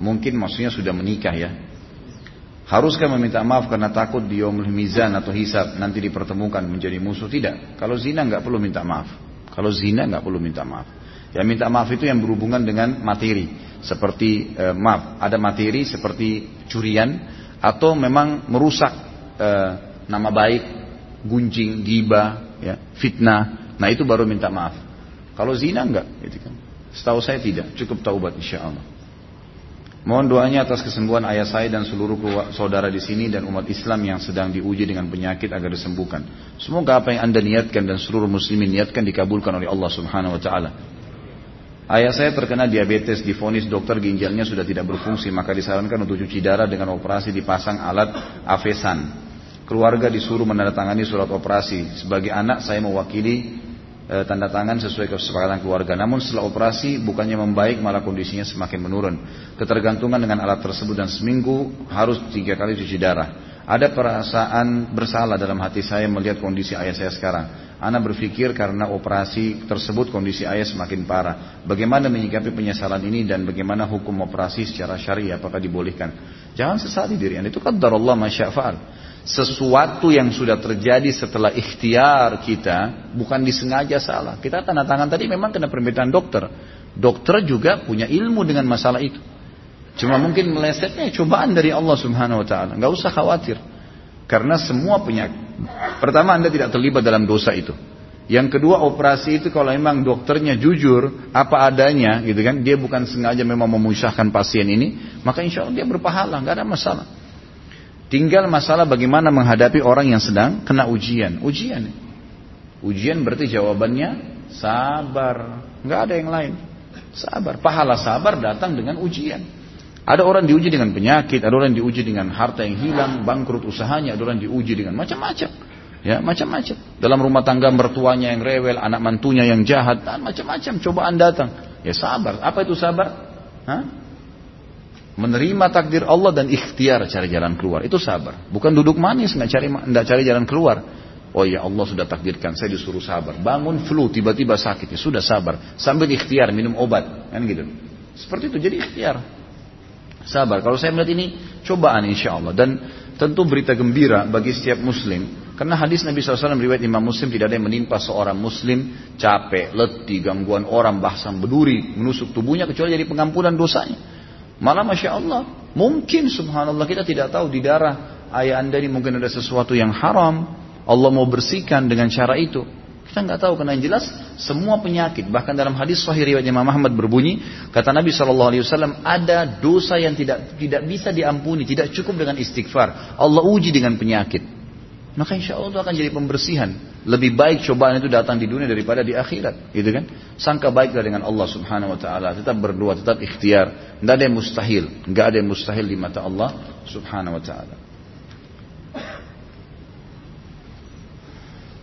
Mungkin maksudnya sudah menikah ya. Haruskah meminta maaf karena takut di mizan atau hisab nanti dipertemukan menjadi musuh? Tidak. Kalau zina nggak perlu minta maaf. Kalau zina nggak perlu minta maaf. Ya minta maaf itu yang berhubungan dengan materi. Seperti eh, maaf, ada materi seperti curian atau memang merusak eh, nama baik, gunjing, giba, ya, fitnah. Nah itu baru minta maaf. Kalau zina enggak, gitu kan. Setahu saya tidak, cukup taubat insya Allah. Mohon doanya atas kesembuhan ayah saya dan seluruh saudara di sini dan umat Islam yang sedang diuji dengan penyakit agar disembuhkan. Semoga apa yang anda niatkan dan seluruh muslimin niatkan dikabulkan oleh Allah Subhanahu Wa Taala. Ayah saya terkena diabetes, difonis dokter ginjalnya sudah tidak berfungsi, maka disarankan untuk cuci darah dengan operasi dipasang alat avesan. Keluarga disuruh menandatangani surat operasi. Sebagai anak saya mewakili e, tanda tangan sesuai kesepakatan keluarga. Namun setelah operasi bukannya membaik malah kondisinya semakin menurun. Ketergantungan dengan alat tersebut dan seminggu harus tiga kali cuci darah. Ada perasaan bersalah dalam hati saya melihat kondisi ayah saya sekarang. Ana berpikir karena operasi tersebut kondisi ayah semakin parah. Bagaimana menyikapi penyesalan ini dan bagaimana hukum operasi secara syariah apakah dibolehkan? Jangan sesali diri Anda itu kan Allah masyafa'al sesuatu yang sudah terjadi setelah ikhtiar kita bukan disengaja salah. Kita tanda tangan tadi memang kena permintaan dokter. Dokter juga punya ilmu dengan masalah itu. Cuma mungkin melesetnya cobaan dari Allah Subhanahu wa taala. Enggak usah khawatir. Karena semua penyakit. Pertama Anda tidak terlibat dalam dosa itu. Yang kedua operasi itu kalau memang dokternya jujur apa adanya gitu kan, dia bukan sengaja memang memusahkan pasien ini, maka insya Allah dia berpahala, nggak ada masalah. Tinggal masalah bagaimana menghadapi orang yang sedang kena ujian. Ujian. Ujian berarti jawabannya sabar. Nggak ada yang lain. Sabar. Pahala sabar datang dengan ujian. Ada orang diuji dengan penyakit, ada orang diuji dengan harta yang hilang, bangkrut usahanya, ada orang diuji dengan macam-macam. Ya, macam-macam. Dalam rumah tangga mertuanya yang rewel, anak mantunya yang jahat, dan macam-macam cobaan datang. Ya sabar. Apa itu sabar? Hah? menerima takdir Allah dan ikhtiar cari jalan keluar itu sabar bukan duduk manis nggak cari nggak cari jalan keluar oh ya Allah sudah takdirkan saya disuruh sabar bangun flu tiba-tiba sakit ya sudah sabar sambil ikhtiar minum obat kan gitu seperti itu jadi ikhtiar sabar kalau saya melihat ini cobaan insya Allah dan tentu berita gembira bagi setiap muslim karena hadis Nabi SAW riwayat Imam Muslim tidak ada yang menimpa seorang muslim capek, letih, gangguan orang, bahkan berduri, menusuk tubuhnya kecuali jadi pengampunan dosanya. Malah Masya Allah, mungkin subhanallah kita tidak tahu di darah ayah anda ini mungkin ada sesuatu yang haram. Allah mau bersihkan dengan cara itu. Kita nggak tahu karena yang jelas semua penyakit bahkan dalam hadis sahih riwayat Imam Muhammad berbunyi kata Nabi Shallallahu Alaihi Wasallam ada dosa yang tidak tidak bisa diampuni tidak cukup dengan istighfar Allah uji dengan penyakit maka insya Allah itu akan jadi pembersihan. Lebih baik cobaan itu datang di dunia daripada di akhirat, gitu kan? Sangka baiklah dengan Allah Subhanahu wa taala, tetap berdoa, tetap ikhtiar. Tidak ada yang mustahil, nggak ada yang mustahil di mata Allah Subhanahu wa taala.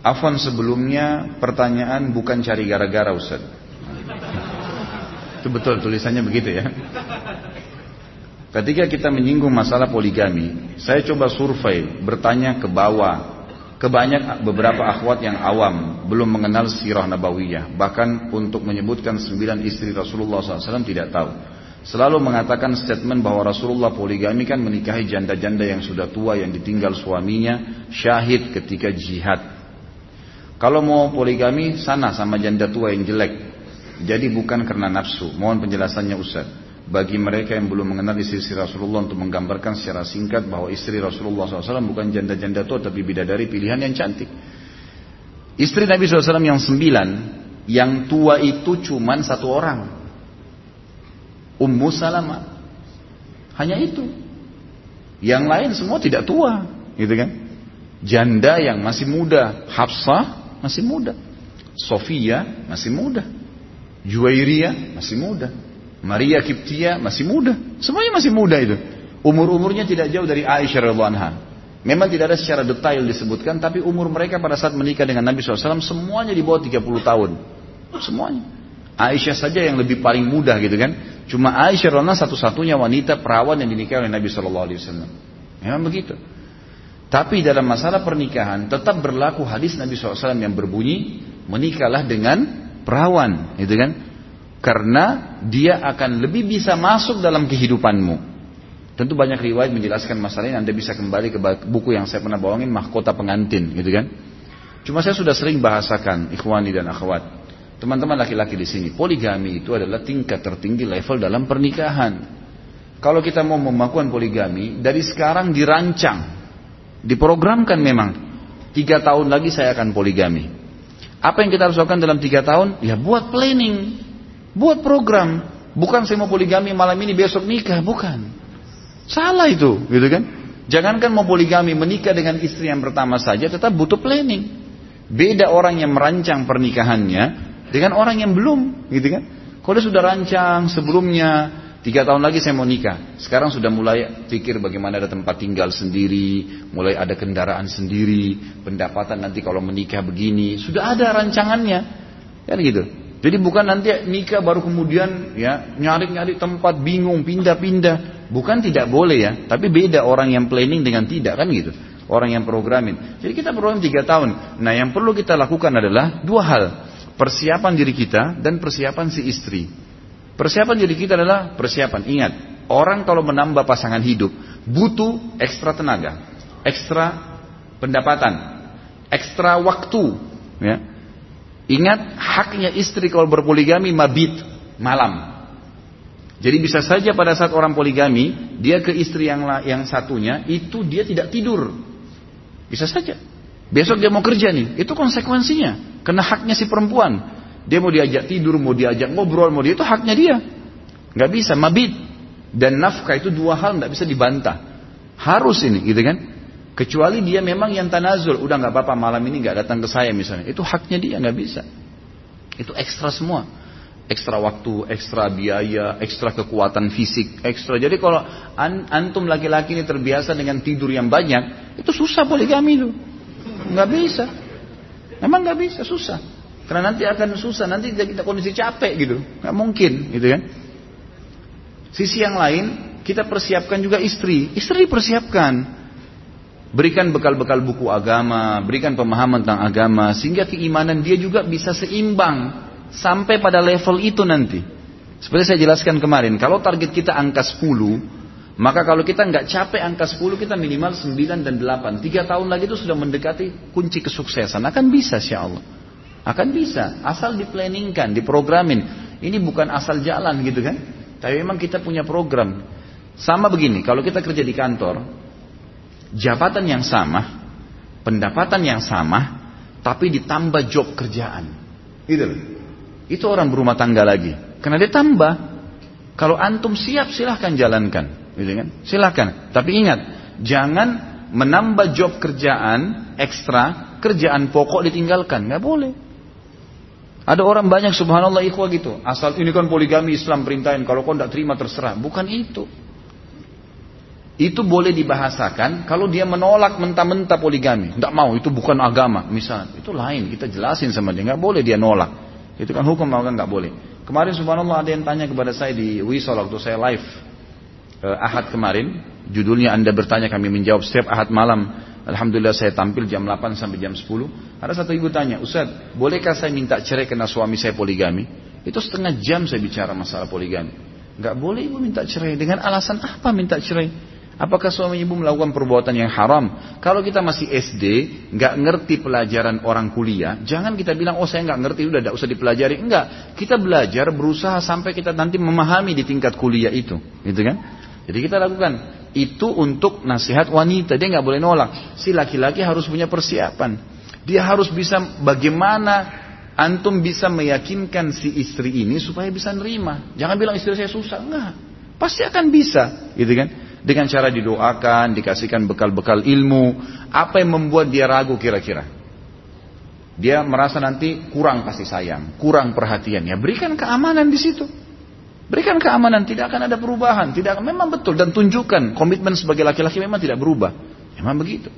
Afwan sebelumnya pertanyaan bukan cari gara-gara Ustaz. Itu betul tulisannya begitu ya. Ketika kita menyinggung masalah poligami, saya coba survei, bertanya ke bawah, ke banyak beberapa akhwat yang awam, belum mengenal sirah nabawiyah, bahkan untuk menyebutkan sembilan istri Rasulullah SAW tidak tahu. Selalu mengatakan statement bahwa Rasulullah poligami kan menikahi janda-janda yang sudah tua yang ditinggal suaminya, syahid ketika jihad. Kalau mau poligami, sana sama janda tua yang jelek. Jadi bukan karena nafsu. Mohon penjelasannya Ustaz bagi mereka yang belum mengenal istri, istri Rasulullah untuk menggambarkan secara singkat bahwa istri Rasulullah SAW bukan janda-janda tua tapi bidadari pilihan yang cantik. Istri Nabi SAW yang sembilan, yang tua itu cuma satu orang. Ummu Salamah. Hanya itu. Yang lain semua tidak tua, gitu kan? Janda yang masih muda, Hafsah masih muda, Sofia masih muda, Juwairiyah masih muda, Maria Kiptia masih muda. Semuanya masih muda itu. Umur-umurnya tidak jauh dari Aisyah radhiallahu anha. Memang tidak ada secara detail disebutkan, tapi umur mereka pada saat menikah dengan Nabi SAW semuanya di bawah 30 tahun. Semuanya. Aisyah saja yang lebih paling muda gitu kan. Cuma Aisyah satu-satunya wanita perawan yang dinikahi oleh Nabi SAW. Memang begitu. Tapi dalam masalah pernikahan tetap berlaku hadis Nabi SAW yang berbunyi menikahlah dengan perawan, gitu kan? Karena dia akan lebih bisa masuk dalam kehidupanmu. Tentu banyak riwayat menjelaskan masalah ini. Anda bisa kembali ke buku yang saya pernah bawain, mahkota pengantin, gitu kan? Cuma saya sudah sering bahasakan ikhwani dan akhwat. Teman-teman laki-laki di sini, poligami itu adalah tingkat tertinggi level dalam pernikahan. Kalau kita mau melakukan poligami, dari sekarang dirancang, diprogramkan memang. Tiga tahun lagi saya akan poligami. Apa yang kita harus lakukan dalam tiga tahun? Ya buat planning. Buat program. Bukan saya mau poligami malam ini besok nikah, bukan. Salah itu, gitu kan? Jangankan mau poligami menikah dengan istri yang pertama saja tetap butuh planning. Beda orang yang merancang pernikahannya dengan orang yang belum, gitu kan? Kalau dia sudah rancang sebelumnya, tiga tahun lagi saya mau nikah. Sekarang sudah mulai pikir bagaimana ada tempat tinggal sendiri, mulai ada kendaraan sendiri, pendapatan nanti kalau menikah begini, sudah ada rancangannya, kan gitu. Jadi bukan nanti nikah baru kemudian ya nyari-nyari tempat bingung pindah-pindah. Bukan tidak boleh ya, tapi beda orang yang planning dengan tidak kan gitu. Orang yang programin. Jadi kita program tiga tahun. Nah yang perlu kita lakukan adalah dua hal. Persiapan diri kita dan persiapan si istri. Persiapan diri kita adalah persiapan. Ingat, orang kalau menambah pasangan hidup butuh ekstra tenaga, ekstra pendapatan, ekstra waktu. Ya Ingat haknya istri kalau berpoligami mabit malam. Jadi bisa saja pada saat orang poligami dia ke istri yang yang satunya itu dia tidak tidur. Bisa saja. Besok dia mau kerja nih, itu konsekuensinya. Karena haknya si perempuan. Dia mau diajak tidur, mau diajak ngobrol, mau dia itu haknya dia. Gak bisa mabit. Dan nafkah itu dua hal nggak bisa dibantah. Harus ini, gitu kan? Kecuali dia memang yang tanazul, udah nggak apa-apa malam ini nggak datang ke saya misalnya, itu haknya dia nggak bisa. Itu ekstra semua, ekstra waktu, ekstra biaya, ekstra kekuatan fisik, ekstra. Jadi kalau an antum laki-laki ini terbiasa dengan tidur yang banyak, itu susah poligami itu, nggak bisa. Memang nggak bisa, susah. Karena nanti akan susah, nanti kita kondisi capek gitu, nggak mungkin, gitu kan. Sisi yang lain, kita persiapkan juga istri, istri dipersiapkan. Berikan bekal-bekal buku agama, berikan pemahaman tentang agama, sehingga keimanan dia juga bisa seimbang sampai pada level itu nanti. Seperti saya jelaskan kemarin, kalau target kita angka 10, maka kalau kita nggak capek angka 10, kita minimal 9 dan 8. Tiga tahun lagi itu sudah mendekati kunci kesuksesan. Akan bisa, insya Allah. Akan bisa, asal diplaningkan, diprogramin. Ini bukan asal jalan gitu kan. Tapi memang kita punya program. Sama begini, kalau kita kerja di kantor, jabatan yang sama, pendapatan yang sama, tapi ditambah job kerjaan. Itu Itu orang berumah tangga lagi. Karena dia tambah. Kalau antum siap silahkan jalankan. Gitu kan? Silahkan. Tapi ingat, jangan menambah job kerjaan ekstra, kerjaan pokok ditinggalkan. Nggak boleh. Ada orang banyak subhanallah ikhwah gitu. Asal ini kan poligami Islam perintahin. Kalau kau tidak terima terserah. Bukan itu itu boleh dibahasakan kalau dia menolak mentah-mentah poligami. Tidak mau, itu bukan agama. Misalnya, itu lain. Kita jelasin sama dia. Nggak boleh dia nolak. Itu kan hukum maka nggak boleh. Kemarin subhanallah ada yang tanya kepada saya di Wisol waktu saya live. uh, Ahad kemarin, judulnya Anda bertanya kami menjawab setiap Ahad malam. Alhamdulillah saya tampil jam 8 sampai jam 10. Ada satu ibu tanya, Ustaz, bolehkah saya minta cerai karena suami saya poligami? Itu setengah jam saya bicara masalah poligami. Gak boleh ibu minta cerai. Dengan alasan apa minta cerai? Apakah suami ibu melakukan perbuatan yang haram? Kalau kita masih SD, nggak ngerti pelajaran orang kuliah, jangan kita bilang, oh saya nggak ngerti, udah tidak usah dipelajari. Enggak, kita belajar, berusaha sampai kita nanti memahami di tingkat kuliah itu, gitu kan? Jadi kita lakukan itu untuk nasihat wanita, dia nggak boleh nolak. Si laki-laki harus punya persiapan. Dia harus bisa bagaimana antum bisa meyakinkan si istri ini supaya bisa nerima. Jangan bilang istri saya susah, enggak. Pasti akan bisa, gitu kan? Dengan cara didoakan, dikasihkan bekal-bekal ilmu. Apa yang membuat dia ragu kira-kira? Dia merasa nanti kurang kasih sayang, kurang perhatian. Ya berikan keamanan di situ. Berikan keamanan, tidak akan ada perubahan. Tidak memang betul dan tunjukkan komitmen sebagai laki-laki memang tidak berubah. Memang begitu.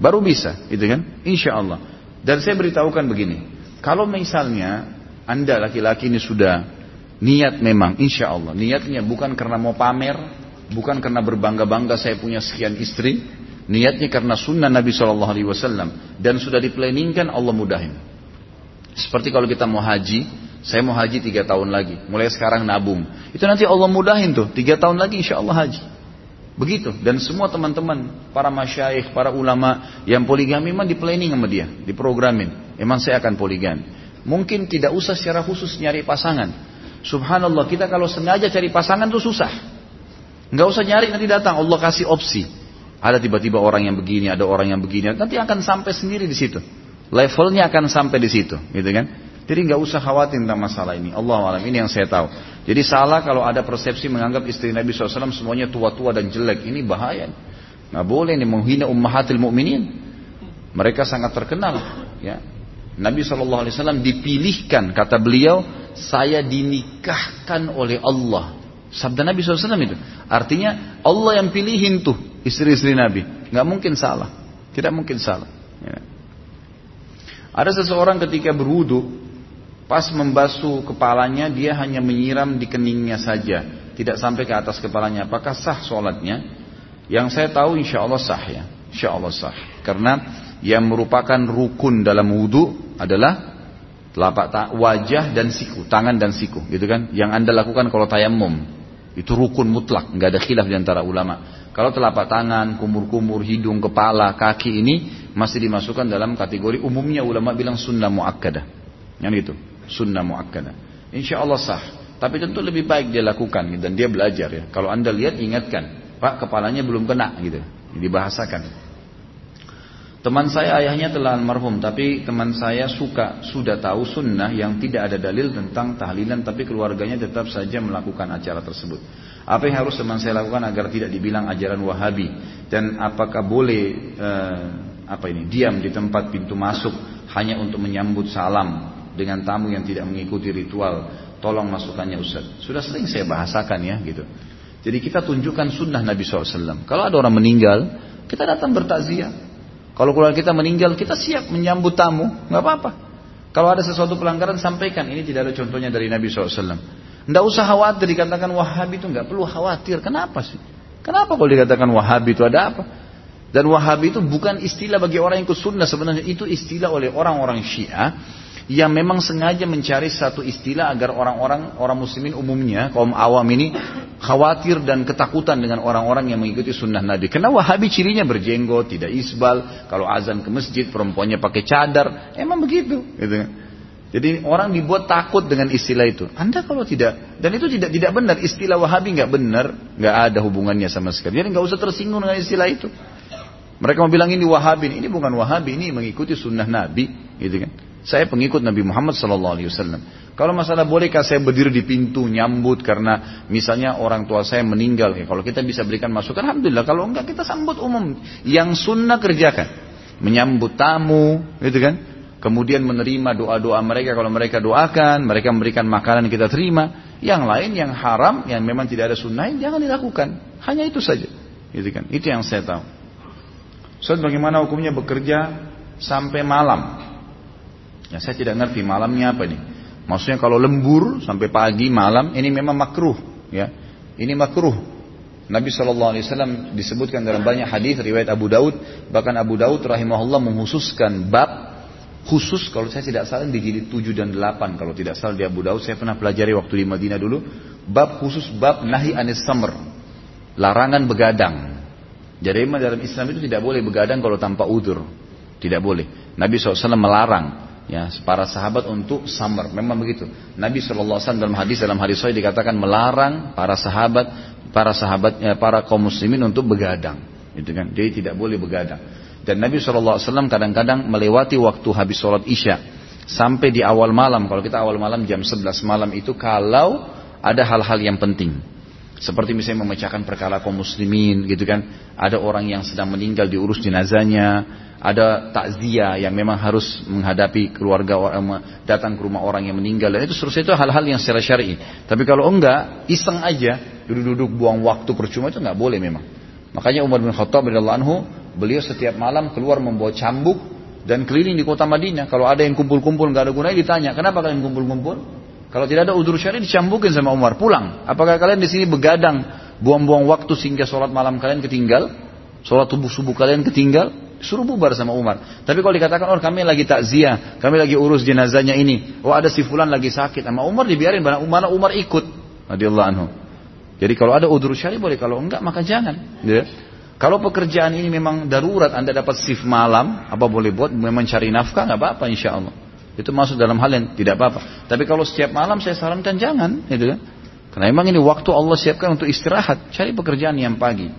Baru bisa, gitu kan? Insya Allah. Dan saya beritahukan begini, kalau misalnya anda laki-laki ini sudah niat memang, insya Allah, niatnya bukan karena mau pamer, bukan karena berbangga-bangga saya punya sekian istri, niatnya karena sunnah Nabi Shallallahu Alaihi Wasallam dan sudah diplanningkan Allah mudahin. Seperti kalau kita mau haji, saya mau haji tiga tahun lagi, mulai sekarang nabung. Itu nanti Allah mudahin tuh, tiga tahun lagi insya Allah haji. Begitu. Dan semua teman-teman, para masyaikh, para ulama yang poligami memang di planning sama dia, diprogramin. Emang saya akan poligami. Mungkin tidak usah secara khusus nyari pasangan. Subhanallah, kita kalau sengaja cari pasangan tuh susah. Nggak usah nyari nanti datang Allah kasih opsi. Ada tiba-tiba orang yang begini, ada orang yang begini, nanti akan sampai sendiri di situ. Levelnya akan sampai di situ, gitu kan? Jadi nggak usah khawatir tentang masalah ini. Allah alam ini yang saya tahu. Jadi salah kalau ada persepsi menganggap istri Nabi SAW semuanya tua-tua dan jelek. Ini bahaya. Nggak boleh ini menghina ummahatil mu'minin. Mereka sangat terkenal. Ya. Nabi SAW dipilihkan, kata beliau, saya dinikahkan oleh Allah Sabda Nabi SAW itu. Artinya Allah yang pilihin tuh istri-istri Nabi. Nggak mungkin salah. Tidak mungkin salah. Ya. Ada seseorang ketika berwudu, pas membasuh kepalanya dia hanya menyiram di keningnya saja, tidak sampai ke atas kepalanya. Apakah sah sholatnya? Yang saya tahu insya Allah sah ya, insya Allah sah. Karena yang merupakan rukun dalam wudu adalah telapak wajah dan siku, tangan dan siku, gitu kan? Yang anda lakukan kalau tayamum, itu rukun mutlak, nggak ada khilaf di antara ulama. Kalau telapak tangan, kumur-kumur, hidung, kepala, kaki ini masih dimasukkan dalam kategori umumnya ulama bilang sunnah muakkadah. Yang itu, sunnah muakkadah. Insya Allah sah. Tapi tentu lebih baik dia lakukan dan dia belajar ya. Kalau anda lihat ingatkan, Pak kepalanya belum kena gitu. Dibahasakan. Teman saya ayahnya telah almarhum, tapi teman saya suka sudah tahu sunnah yang tidak ada dalil tentang tahlilan, tapi keluarganya tetap saja melakukan acara tersebut. Apa yang harus teman saya lakukan agar tidak dibilang ajaran Wahabi? Dan apakah boleh eh, apa ini diam di tempat pintu masuk hanya untuk menyambut salam dengan tamu yang tidak mengikuti ritual? Tolong masukannya Ustaz. Sudah sering saya bahasakan ya gitu. Jadi kita tunjukkan sunnah Nabi SAW. Kalau ada orang meninggal, kita datang bertakziah. Kalau keluarga kita meninggal, kita siap menyambut tamu, nggak apa-apa. Kalau ada sesuatu pelanggaran, sampaikan. Ini tidak ada contohnya dari Nabi SAW. Nggak usah khawatir dikatakan Wahabi itu nggak perlu khawatir. Kenapa sih? Kenapa kalau dikatakan Wahabi itu ada apa? Dan Wahabi itu bukan istilah bagi orang yang ikut sunnah sebenarnya itu istilah oleh orang-orang Syiah yang memang sengaja mencari satu istilah agar orang-orang orang muslimin umumnya kaum awam ini khawatir dan ketakutan dengan orang-orang yang mengikuti sunnah Nabi. Karena Wahabi cirinya berjenggot, tidak isbal, kalau azan ke masjid perempuannya pakai cadar, emang begitu. Gitu. Jadi orang dibuat takut dengan istilah itu. Anda kalau tidak dan itu tidak tidak benar istilah Wahabi nggak benar, nggak ada hubungannya sama sekali. Jadi nggak usah tersinggung dengan istilah itu. Mereka mau bilang ini Wahabi, ini bukan Wahabi, ini mengikuti sunnah Nabi, gitu kan? Saya pengikut Nabi Muhammad Sallallahu Alaihi Wasallam. Kalau masalah bolehkah saya berdiri di pintu nyambut karena misalnya orang tua saya meninggal, ya, kalau kita bisa berikan masukan, alhamdulillah. Kalau enggak kita sambut umum. Yang sunnah kerjakan, menyambut tamu, gitu kan? Kemudian menerima doa-doa mereka kalau mereka doakan, mereka memberikan makanan kita terima. Yang lain yang haram, yang memang tidak ada sunnah, jangan dilakukan. Hanya itu saja, gitu kan? Itu yang saya tahu. So, bagaimana hukumnya bekerja sampai malam? Ya saya tidak ngerti malamnya apa nih. Maksudnya kalau lembur sampai pagi malam ini memang makruh ya. Ini makruh. Nabi SAW disebutkan dalam banyak hadis riwayat Abu Daud, bahkan Abu Daud rahimahullah menghususkan bab khusus kalau saya tidak salah di jilid 7 dan 8 kalau tidak salah di Abu Daud saya pernah pelajari waktu di Madinah dulu. Bab khusus bab nahi anis samr. Larangan begadang. Jadi dalam Islam itu tidak boleh begadang kalau tanpa udur. Tidak boleh. Nabi SAW melarang ya para sahabat untuk samar. Memang begitu. Nabi SAW dalam hadis dalam hadis saya dikatakan melarang para sahabat para sahabat ya, para kaum muslimin untuk begadang. Itu kan? Jadi tidak boleh begadang. Dan Nabi SAW kadang-kadang melewati waktu habis sholat isya. Sampai di awal malam. Kalau kita awal malam jam 11 malam itu kalau ada hal-hal yang penting seperti misalnya memecahkan perkara kaum muslimin gitu kan ada orang yang sedang meninggal diurus jenazahnya ada takziah yang memang harus menghadapi keluarga orang datang ke rumah orang yang meninggal dan itu seterusnya itu hal-hal yang secara syar'i. Tapi kalau enggak iseng aja duduk-duduk buang waktu percuma itu enggak boleh memang. Makanya Umar bin Khattab radhiyallahu anhu beliau setiap malam keluar membawa cambuk dan keliling di kota Madinah. Kalau ada yang kumpul-kumpul enggak ada gunanya ditanya, "Kenapa kalian kumpul-kumpul?" Kalau tidak ada udur syar'i dicambukin sama Umar, pulang. Apakah kalian di sini begadang buang-buang waktu sehingga sholat malam kalian ketinggal? Sholat subuh-subuh kalian ketinggal? Suruh bubar sama Umar. Tapi kalau dikatakan, oh kami lagi takziah, kami lagi urus jenazahnya ini. Oh ada si fulan lagi sakit. Sama Umar dibiarin, mana Umar, Umar ikut. Radiyallahu anhu. Jadi kalau ada udur syari boleh, kalau enggak maka jangan. Ya. Kalau pekerjaan ini memang darurat, anda dapat shift malam, apa boleh buat? Memang cari nafkah, nggak apa-apa insya Allah. Itu masuk dalam hal yang tidak apa-apa. Tapi kalau setiap malam saya sarankan jangan, gitu kan? Karena memang ini waktu Allah siapkan untuk istirahat, cari pekerjaan yang pagi.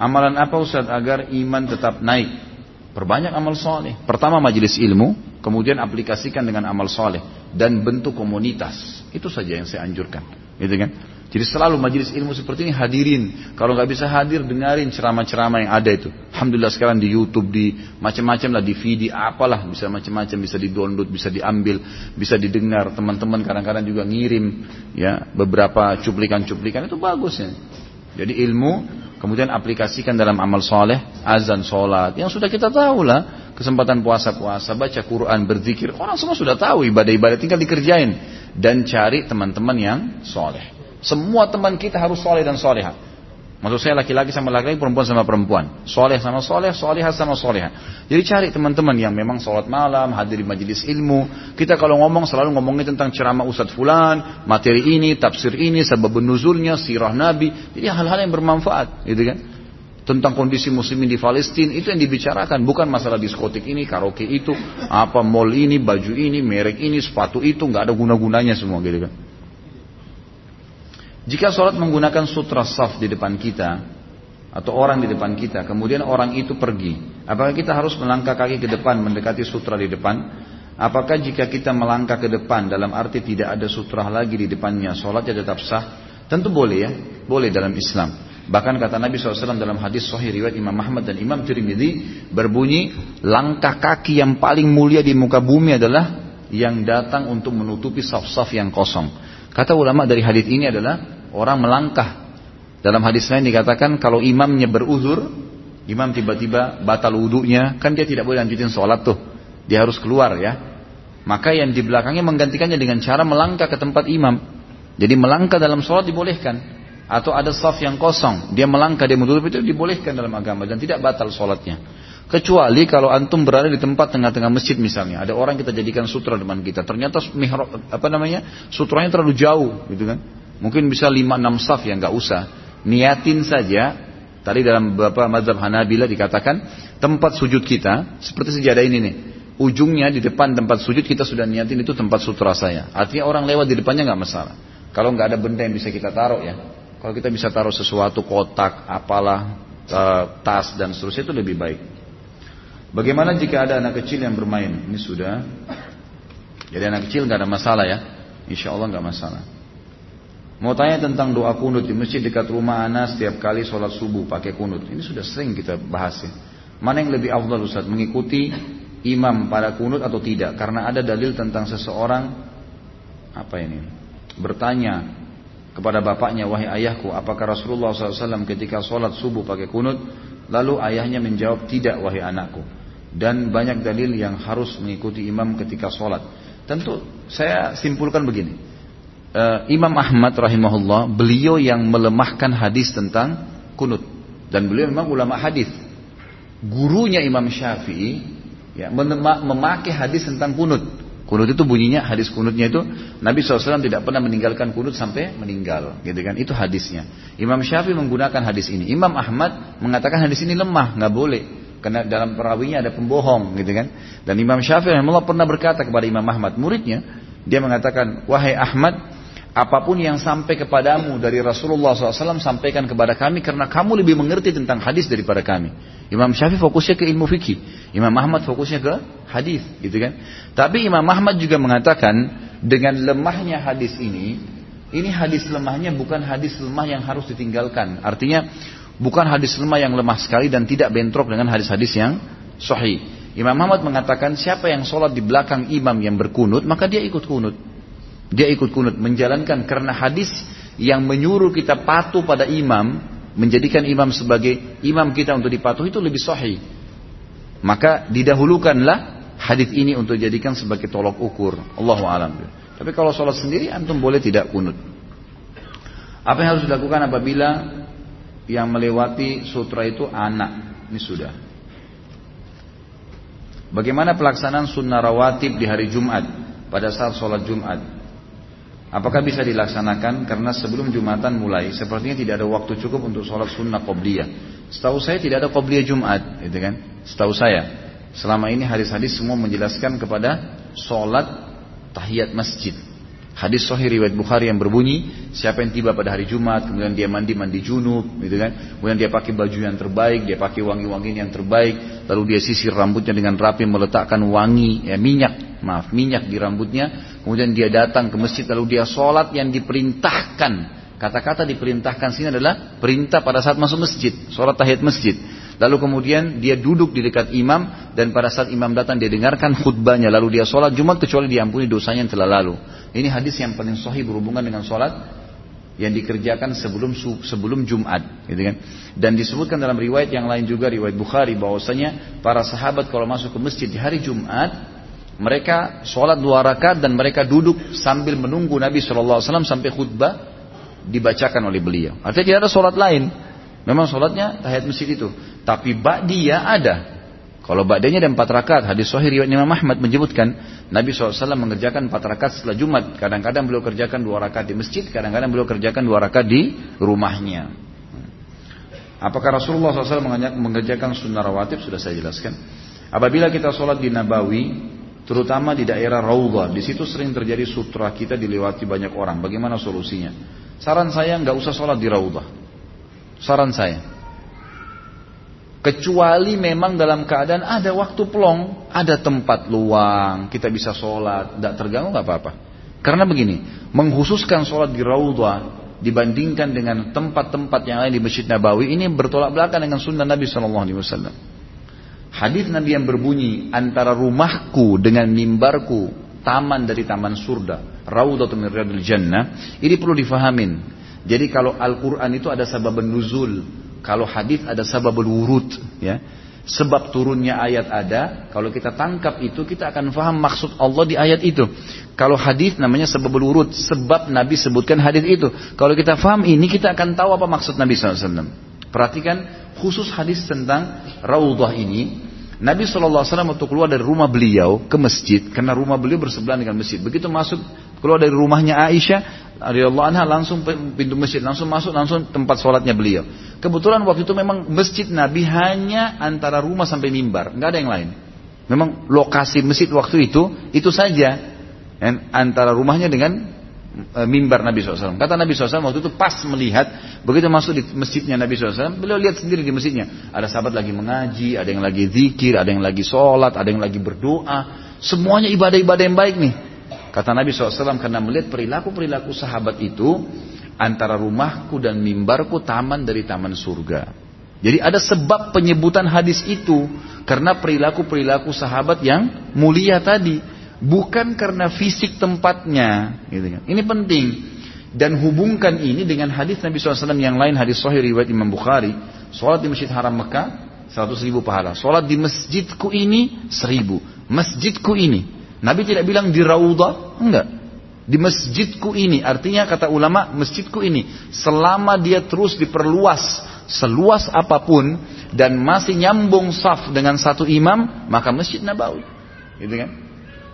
Amalan apa Ustaz agar iman tetap naik? Perbanyak amal soleh. Pertama majelis ilmu, kemudian aplikasikan dengan amal soleh dan bentuk komunitas. Itu saja yang saya anjurkan, gitu kan? Jadi selalu majelis ilmu seperti ini hadirin. Kalau nggak bisa hadir, dengarin ceramah-ceramah yang ada itu. Alhamdulillah sekarang di YouTube, di macam-macam lah, di video, apalah bisa macam-macam, bisa di download, bisa diambil, bisa didengar. Teman-teman kadang-kadang juga ngirim ya beberapa cuplikan-cuplikan itu bagus ya. Jadi ilmu Kemudian aplikasikan dalam amal soleh, azan sholat. Yang sudah kita tahu lah. Kesempatan puasa-puasa, baca Quran, berzikir. Orang semua sudah tahu ibadah-ibadah tinggal dikerjain. Dan cari teman-teman yang soleh. Semua teman kita harus soleh dan soleha. Maksud saya laki-laki sama laki-laki, perempuan sama perempuan. Soleh sama soleh, solehah sama soleha. Jadi cari teman-teman yang memang sholat malam, hadir di majelis ilmu. Kita kalau ngomong selalu ngomongin tentang ceramah Ustadz Fulan, materi ini, tafsir ini, sebab nuzulnya, sirah Nabi. Jadi hal-hal yang bermanfaat, gitu kan? Tentang kondisi muslimin di Palestina, itu yang dibicarakan. Bukan masalah diskotik ini, karaoke itu, apa mall ini, baju ini, merek ini, sepatu itu, nggak ada guna-gunanya semua, gitu kan? Jika sholat menggunakan sutra saf di depan kita atau orang di depan kita, kemudian orang itu pergi, apakah kita harus melangkah kaki ke depan mendekati sutra di depan? Apakah jika kita melangkah ke depan dalam arti tidak ada sutra lagi di depannya, sholatnya tetap sah? Tentu boleh ya, boleh dalam Islam. Bahkan kata Nabi SAW dalam hadis Sahih riwayat Imam Ahmad dan Imam Tirmidzi berbunyi langkah kaki yang paling mulia di muka bumi adalah yang datang untuk menutupi saf-saf yang kosong. Kata ulama dari hadis ini adalah orang melangkah. Dalam hadis lain dikatakan kalau imamnya beruzur, imam tiba-tiba batal wudhunya, kan dia tidak boleh lanjutin sholat tuh. Dia harus keluar ya. Maka yang di belakangnya menggantikannya dengan cara melangkah ke tempat imam. Jadi melangkah dalam sholat dibolehkan. Atau ada saf yang kosong, dia melangkah, dia menutup itu dibolehkan dalam agama dan tidak batal sholatnya. Kecuali kalau antum berada di tempat tengah-tengah masjid misalnya, ada orang kita jadikan sutra depan kita, ternyata mihrab, apa namanya sutranya terlalu jauh, gitu kan? Mungkin bisa 5-6 saf ya nggak usah. Niatin saja. Tadi dalam beberapa mazhab Hanabila dikatakan tempat sujud kita seperti sejadah ini nih. Ujungnya di depan tempat sujud kita sudah niatin itu tempat sutra saya. Artinya orang lewat di depannya nggak masalah. Kalau nggak ada benda yang bisa kita taruh ya. Kalau kita bisa taruh sesuatu kotak, apalah, tas dan seterusnya itu lebih baik. Bagaimana jika ada anak kecil yang bermain? Ini sudah. Jadi anak kecil nggak ada masalah ya. Insya Allah nggak masalah. Mau tanya tentang doa kunut di masjid dekat rumah anak setiap kali sholat subuh pakai kunut. Ini sudah sering kita bahas ya. Mana yang lebih afdal Ustaz? Mengikuti imam pada kunut atau tidak? Karena ada dalil tentang seseorang apa ini? Bertanya kepada bapaknya, wahai ayahku, apakah Rasulullah SAW ketika sholat subuh pakai kunut? Lalu ayahnya menjawab, tidak wahai anakku. Dan banyak dalil yang harus mengikuti imam ketika sholat. Tentu saya simpulkan begini. Uh, Imam Ahmad rahimahullah beliau yang melemahkan hadis tentang kunut dan beliau memang ulama hadis. Gurunya Imam Syafi'i ya, memakai hadis tentang kunut. Kunut itu bunyinya hadis kunutnya itu Nabi SAW tidak pernah meninggalkan kunut sampai meninggal, gitu kan? Itu hadisnya. Imam Syafi'i menggunakan hadis ini. Imam Ahmad mengatakan hadis ini lemah, nggak boleh. Karena dalam perawinya ada pembohong, gitu kan? Dan Imam Syafi'i Allah pernah berkata kepada Imam Ahmad, muridnya, dia mengatakan, wahai Ahmad, apa pun yang sampai kepadamu dari Rasulullah SAW sampaikan kepada kami karena kamu lebih mengerti tentang hadis daripada kami. Imam Syafi'i fokusnya ke ilmu fikih, Imam Ahmad fokusnya ke hadis, gitu kan? Tapi Imam Ahmad juga mengatakan dengan lemahnya hadis ini, ini hadis lemahnya bukan hadis lemah yang harus ditinggalkan. Artinya bukan hadis lemah yang lemah sekali dan tidak bentrok dengan hadis-hadis yang sahih. Imam Ahmad mengatakan siapa yang sholat di belakang imam yang berkunut maka dia ikut kunut. Dia ikut kunut menjalankan karena hadis yang menyuruh kita patuh pada imam, menjadikan imam sebagai imam kita untuk dipatuh itu lebih sahih. Maka didahulukanlah hadis ini untuk jadikan sebagai tolok ukur. Allahu alam. Tapi kalau sholat sendiri antum boleh tidak kunut. Apa yang harus dilakukan apabila yang melewati sutra itu anak? Ini sudah. Bagaimana pelaksanaan sunnah rawatib di hari Jumat pada saat sholat Jumat? Apakah bisa dilaksanakan karena sebelum Jumatan mulai sepertinya tidak ada waktu cukup untuk sholat sunnah qobliyah. Setahu saya tidak ada qobliyah Jumat, gitu kan? Setahu saya. Selama ini hadis-hadis semua menjelaskan kepada sholat tahiyat masjid. Hadis sahih riwayat Bukhari yang berbunyi, siapa yang tiba pada hari Jumat, kemudian dia mandi mandi junub, gitu kan? Kemudian dia pakai baju yang terbaik, dia pakai wangi-wangi yang terbaik, lalu dia sisir rambutnya dengan rapi meletakkan wangi, ya minyak, maaf, minyak di rambutnya, Kemudian dia datang ke masjid lalu dia sholat yang diperintahkan. Kata-kata diperintahkan sini adalah perintah pada saat masuk masjid, sholat tahiyat masjid. Lalu kemudian dia duduk di dekat imam dan pada saat imam datang dia dengarkan khutbahnya lalu dia sholat Jumat kecuali diampuni dosanya yang telah lalu. Ini hadis yang paling sahih berhubungan dengan sholat yang dikerjakan sebelum sebelum Jumat, gitu kan? Dan disebutkan dalam riwayat yang lain juga riwayat Bukhari bahwasanya para sahabat kalau masuk ke masjid di hari Jumat mereka sholat dua rakaat dan mereka duduk sambil menunggu Nabi SAW sampai khutbah dibacakan oleh beliau. Artinya tidak ada sholat lain. Memang sholatnya tahiyat masjid itu. Tapi ba'diyah ada. Kalau ba'diyahnya ada empat rakaat. Hadis sahih riwayat Imam Ahmad menyebutkan Nabi SAW mengerjakan empat rakaat setelah Jumat. Kadang-kadang beliau kerjakan dua rakaat di masjid. Kadang-kadang beliau kerjakan dua rakaat di rumahnya. Apakah Rasulullah SAW mengerjakan sunnah rawatib? Sudah saya jelaskan. Apabila kita sholat di Nabawi, terutama di daerah Raudhah. Di situ sering terjadi sutra kita dilewati banyak orang. Bagaimana solusinya? Saran saya nggak usah sholat di Raudhah. Saran saya. Kecuali memang dalam keadaan ada waktu pelong, ada tempat luang, kita bisa sholat, tidak terganggu nggak apa-apa. Karena begini, menghususkan sholat di Raudhah dibandingkan dengan tempat-tempat yang lain di Masjid Nabawi ini bertolak belakang dengan sunnah Nabi Shallallahu Alaihi Wasallam. Hadis Nabi yang berbunyi antara rumahku dengan mimbarku taman dari taman surga, raudhatun min riyadil jannah, ini perlu difahamin. Jadi kalau Al-Qur'an itu ada sabab nuzul, kalau hadis ada sabab wurud, ya. Sebab turunnya ayat ada, kalau kita tangkap itu kita akan faham maksud Allah di ayat itu. Kalau hadis namanya sebab wurud, sebab Nabi sebutkan hadis itu. Kalau kita faham ini kita akan tahu apa maksud Nabi SAW. Perhatikan khusus hadis tentang Raudhah ini, Nabi SAW waktu keluar dari rumah beliau ke masjid, karena rumah beliau bersebelahan dengan masjid. Begitu masuk, keluar dari rumahnya Aisyah, radhiyallahu anha langsung pintu masjid, langsung masuk, langsung tempat sholatnya beliau. Kebetulan waktu itu memang masjid Nabi hanya antara rumah sampai mimbar, nggak ada yang lain. Memang lokasi masjid waktu itu, itu saja. Antara rumahnya dengan Eh, mimbar Nabi SAW. Kata Nabi SAW waktu itu pas melihat begitu masuk di masjidnya Nabi SAW, beliau lihat sendiri di masjidnya. Ada sahabat lagi mengaji, ada yang lagi zikir, ada yang lagi sholat, ada yang lagi berdoa. Semuanya ibadah-ibadah yang baik nih. Kata Nabi SAW karena melihat perilaku-perilaku sahabat itu antara rumahku dan mimbarku taman dari taman surga. Jadi ada sebab penyebutan hadis itu karena perilaku-perilaku sahabat yang mulia tadi bukan karena fisik tempatnya. Gitu kan. Ini penting. Dan hubungkan ini dengan hadis Nabi SAW yang lain, hadis Sahih riwayat Imam Bukhari. Sholat di Masjid Haram Mekah, 100 ribu pahala. Sholat di masjidku ini, seribu. Masjidku ini. Nabi tidak bilang di Raudhah, enggak. Di masjidku ini, artinya kata ulama, masjidku ini selama dia terus diperluas seluas apa pun dan masih nyambung saf dengan satu imam, maka masjid Nabawi. Gitu kan?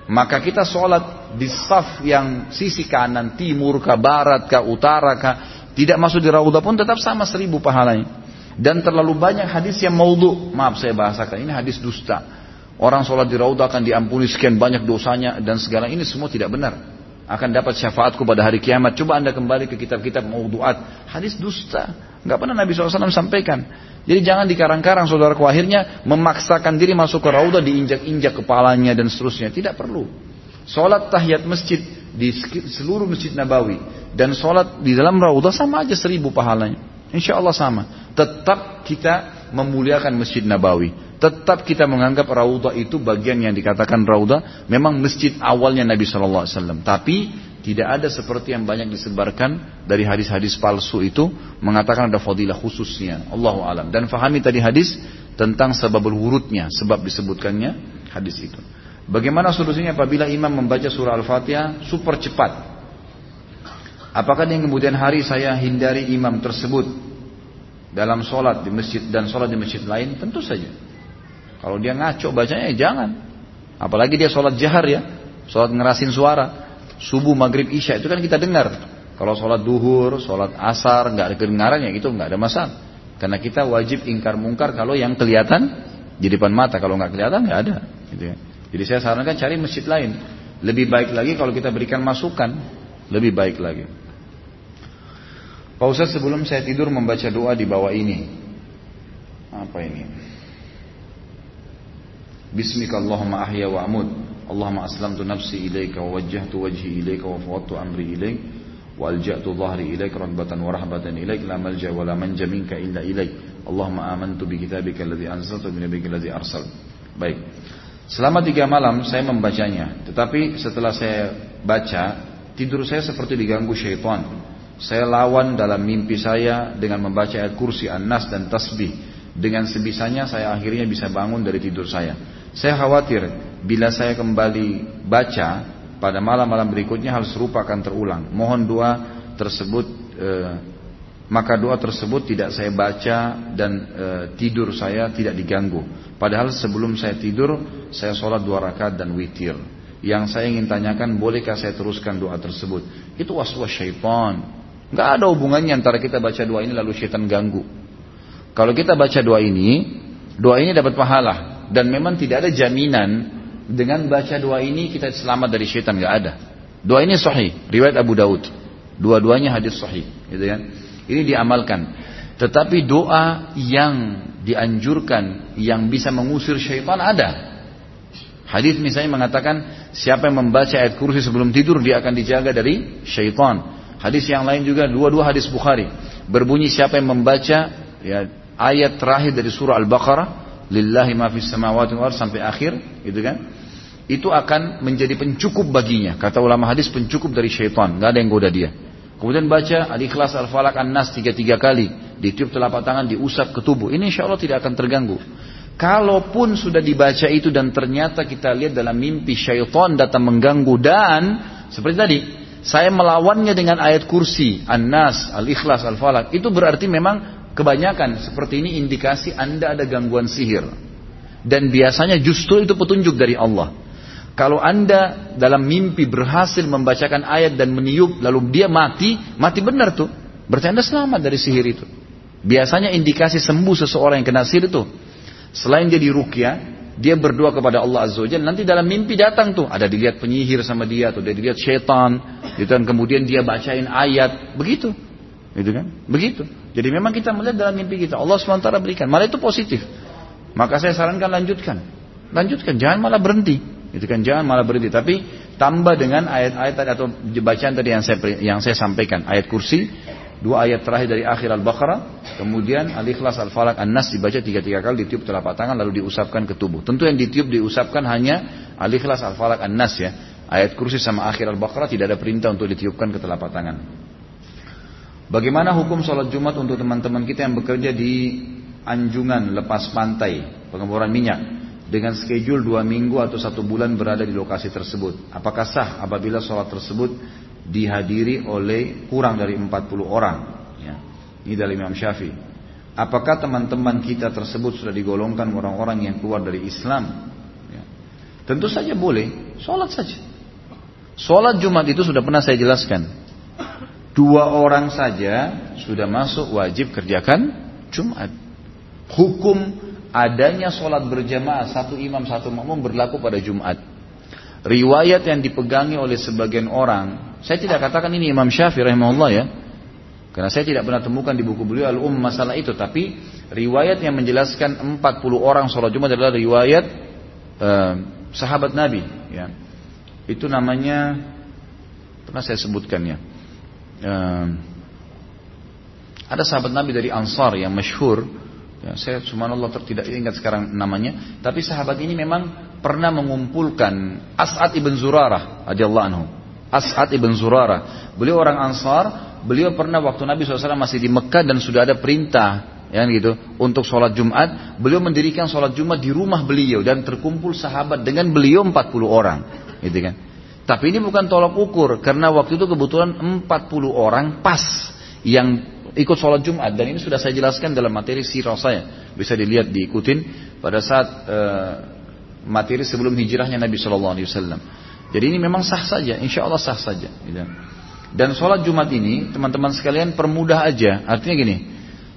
Maka kita sholat di saf yang sisi kanan, timur, ke barat, ke utara, ke tidak masuk di raudah pun tetap sama seribu pahalanya. Dan terlalu banyak hadis yang maudhu. Maaf saya bahasakan, ini hadis dusta. Orang sholat di raudah akan diampuni sekian banyak dosanya dan segala ini semua tidak benar akan dapat syafaatku pada hari kiamat. Coba anda kembali ke kitab-kitab mauduat. Hadis dusta. Nggak pernah Nabi SAW sampaikan. Jadi jangan dikarang-karang saudaraku akhirnya memaksakan diri masuk ke raudah diinjak-injak kepalanya dan seterusnya. Tidak perlu. Sholat tahiyat masjid di seluruh masjid Nabawi dan sholat di dalam raudah sama aja seribu pahalanya. Insya Allah sama. Tetap kita memuliakan masjid Nabawi. Tetap kita menganggap Raudhah itu bagian yang dikatakan Raudhah memang masjid awalnya Nabi Shallallahu Alaihi Wasallam. Tapi tidak ada seperti yang banyak disebarkan dari hadis-hadis palsu itu mengatakan ada fadilah khususnya. Allahu alam. Dan fahami tadi hadis tentang sebab wurudnya, sebab disebutkannya hadis itu. Bagaimana solusinya apabila imam membaca surah Al-Fatihah super cepat? Apakah yang kemudian hari saya hindari imam tersebut dalam sholat di masjid dan sholat di masjid lain? Tentu saja. Kalau dia ngaco bacanya ya jangan. Apalagi dia sholat jahar ya, sholat ngerasin suara, subuh, maghrib, isya itu kan kita dengar. Kalau sholat duhur, sholat asar nggak ada kedengaran ya itu nggak ada masalah. Karena kita wajib ingkar mungkar kalau yang kelihatan di depan mata, kalau nggak kelihatan nggak ada. Gitu ya. Jadi saya sarankan cari masjid lain. Lebih baik lagi kalau kita berikan masukan, lebih baik lagi. Pak Ustaz sebelum saya tidur membaca doa di bawah ini. Apa ini? Bismika Allahumma ahya wa amud Allahumma aslamtu nafsi ilaika wa wajjahtu wajhi ilaika wa fawattu amri ilaik. Wa alja'tu dhahri ilaik ragbatan wa rahbatan ilaik. La malja wa la manja minka illa ilaik. Allahumma amantu bi kitabika alladhi anzalta bi nabiyyika alladhi arsal. Baik. Selama tiga malam saya membacanya. Tetapi setelah saya baca Tidur saya seperti diganggu syaitan. Saya lawan dalam mimpi saya Dengan membaca ayat kursi An-Nas dan Tasbih. Dengan sebisanya saya akhirnya bisa bangun dari tidur saya saya khawatir bila saya kembali baca pada malam-malam berikutnya hal serupa akan terulang. Mohon doa tersebut eh, maka doa tersebut tidak saya baca dan eh, tidur saya tidak diganggu. Padahal sebelum saya tidur saya sholat dua rakaat dan witir. Yang saya ingin tanyakan bolehkah saya teruskan doa tersebut? Itu waswas syaitan. Gak ada hubungannya antara kita baca doa ini lalu syaitan ganggu. Kalau kita baca doa ini, doa ini dapat pahala dan memang tidak ada jaminan dengan baca doa ini kita selamat dari syaitan nggak ada. Doa ini sahih, riwayat Abu Daud. Dua-duanya hadis sahih, gitu kan? Ini diamalkan. Tetapi doa yang dianjurkan yang bisa mengusir syaitan ada. Hadis misalnya mengatakan siapa yang membaca ayat kursi sebelum tidur dia akan dijaga dari syaitan. Hadis yang lain juga dua-dua hadis Bukhari berbunyi siapa yang membaca ya, ayat terakhir dari surah Al-Baqarah lillahi ma fis samawati wal sampai akhir gitu kan? Itu akan menjadi pencukup baginya. Kata ulama hadis pencukup dari syaitan. Nggak ada yang goda dia. Kemudian baca al-ikhlas al-falak an-nas tiga-tiga kali. Ditiup telapak tangan diusap ke tubuh. Ini insya Allah tidak akan terganggu. Kalaupun sudah dibaca itu dan ternyata kita lihat dalam mimpi syaitan datang mengganggu dan seperti tadi saya melawannya dengan ayat kursi. An-nas al-ikhlas al-falak itu berarti memang Kebanyakan seperti ini indikasi Anda ada gangguan sihir. Dan biasanya justru itu petunjuk dari Allah. Kalau Anda dalam mimpi berhasil membacakan ayat dan meniup lalu dia mati, mati benar tuh. Berarti Anda selamat dari sihir itu. Biasanya indikasi sembuh seseorang yang kena sihir itu. Selain dia dirukyah, dia berdoa kepada Allah Azza wa nanti dalam mimpi datang tuh ada dilihat penyihir sama dia atau dia dilihat setan gitu kan kemudian dia bacain ayat begitu gitu kan begitu jadi memang kita melihat dalam mimpi kita Allah SWT berikan. Malah itu positif. Maka saya sarankan lanjutkan. Lanjutkan. Jangan malah berhenti. Itu kan jangan malah berhenti. Tapi tambah dengan ayat-ayat atau bacaan tadi yang saya yang saya sampaikan. Ayat kursi. Dua ayat terakhir dari akhir Al-Baqarah. Kemudian Al-Ikhlas, Al-Falak, An-Nas dibaca tiga-tiga kali ditiup telapak tangan lalu diusapkan ke tubuh. Tentu yang ditiup diusapkan hanya Al-Ikhlas, Al-Falak, An-Nas ya. Ayat kursi sama akhir Al-Baqarah tidak ada perintah untuk ditiupkan ke telapak tangan. Bagaimana hukum sholat Jumat untuk teman-teman kita yang bekerja di anjungan lepas pantai, pengeboran minyak? dengan schedule dua minggu atau satu bulan berada di lokasi tersebut. Apakah sah apabila sholat tersebut dihadiri oleh kurang dari 40 orang? Ya. Ini dari Imam Syafi'i. Apakah teman-teman kita tersebut sudah digolongkan orang-orang yang keluar dari Islam? Ya. Tentu saja boleh, sholat saja. Sholat Jumat itu sudah pernah saya jelaskan. Dua orang saja sudah masuk wajib kerjakan Jumat. Hukum adanya sholat berjamaah satu imam satu makmum berlaku pada Jumat. Riwayat yang dipegangi oleh sebagian orang, saya tidak katakan ini Imam Syafi'i rahimahullah ya, karena saya tidak pernah temukan di buku beliau al-um masalah itu, tapi riwayat yang menjelaskan 40 orang sholat Jumat adalah riwayat uh, sahabat Nabi. Ya. Itu namanya pernah saya sebutkan ya. Uh, ada sahabat Nabi dari Ansar yang masyhur, ya, saya subhanallah tidak ingat sekarang namanya, tapi sahabat ini memang pernah mengumpulkan As'ad ibn Zurarah radhiyallahu anhu. As'ad ibn Zurarah, beliau orang Ansar, beliau pernah waktu Nabi SAW masih di Mekah dan sudah ada perintah ya gitu untuk sholat Jumat. Beliau mendirikan sholat Jumat di rumah beliau dan terkumpul sahabat dengan beliau 40 orang gitu kan tapi ini bukan tolak ukur karena waktu itu kebetulan 40 orang pas yang ikut sholat Jumat. Dan ini sudah saya jelaskan dalam materi sirah saya. Bisa dilihat diikutin pada saat uh, materi sebelum hijrahnya Nabi Shallallahu Alaihi Wasallam. Jadi ini memang sah saja insya Allah sah saja gitu. dan sholat Jumat ini teman-teman sekalian permudah aja. Artinya gini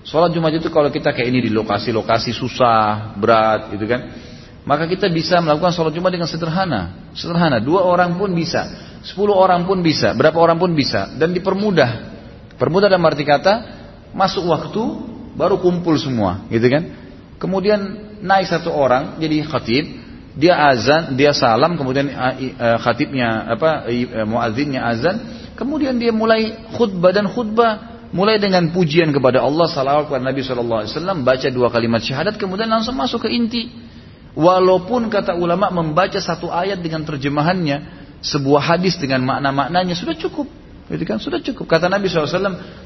sholat Jumat itu kalau kita kayak ini di lokasi-lokasi susah berat gitu kan maka kita bisa melakukan sholat Jumat dengan sederhana. Sederhana. Dua orang pun bisa. Sepuluh orang pun bisa. Berapa orang pun bisa. Dan dipermudah. Permudah dalam arti kata masuk waktu baru kumpul semua, gitu kan? Kemudian naik satu orang jadi khatib, dia azan, dia salam, kemudian eh, eh, khatibnya apa eh, muadzinnya azan, kemudian dia mulai khutbah dan khutbah mulai dengan pujian kepada Allah salawat kepada Nabi wasallam baca dua kalimat syahadat kemudian langsung masuk ke inti walaupun kata ulama membaca satu ayat dengan terjemahannya sebuah hadis dengan makna-maknanya sudah cukup Gitu kan sudah cukup. Kata Nabi SAW,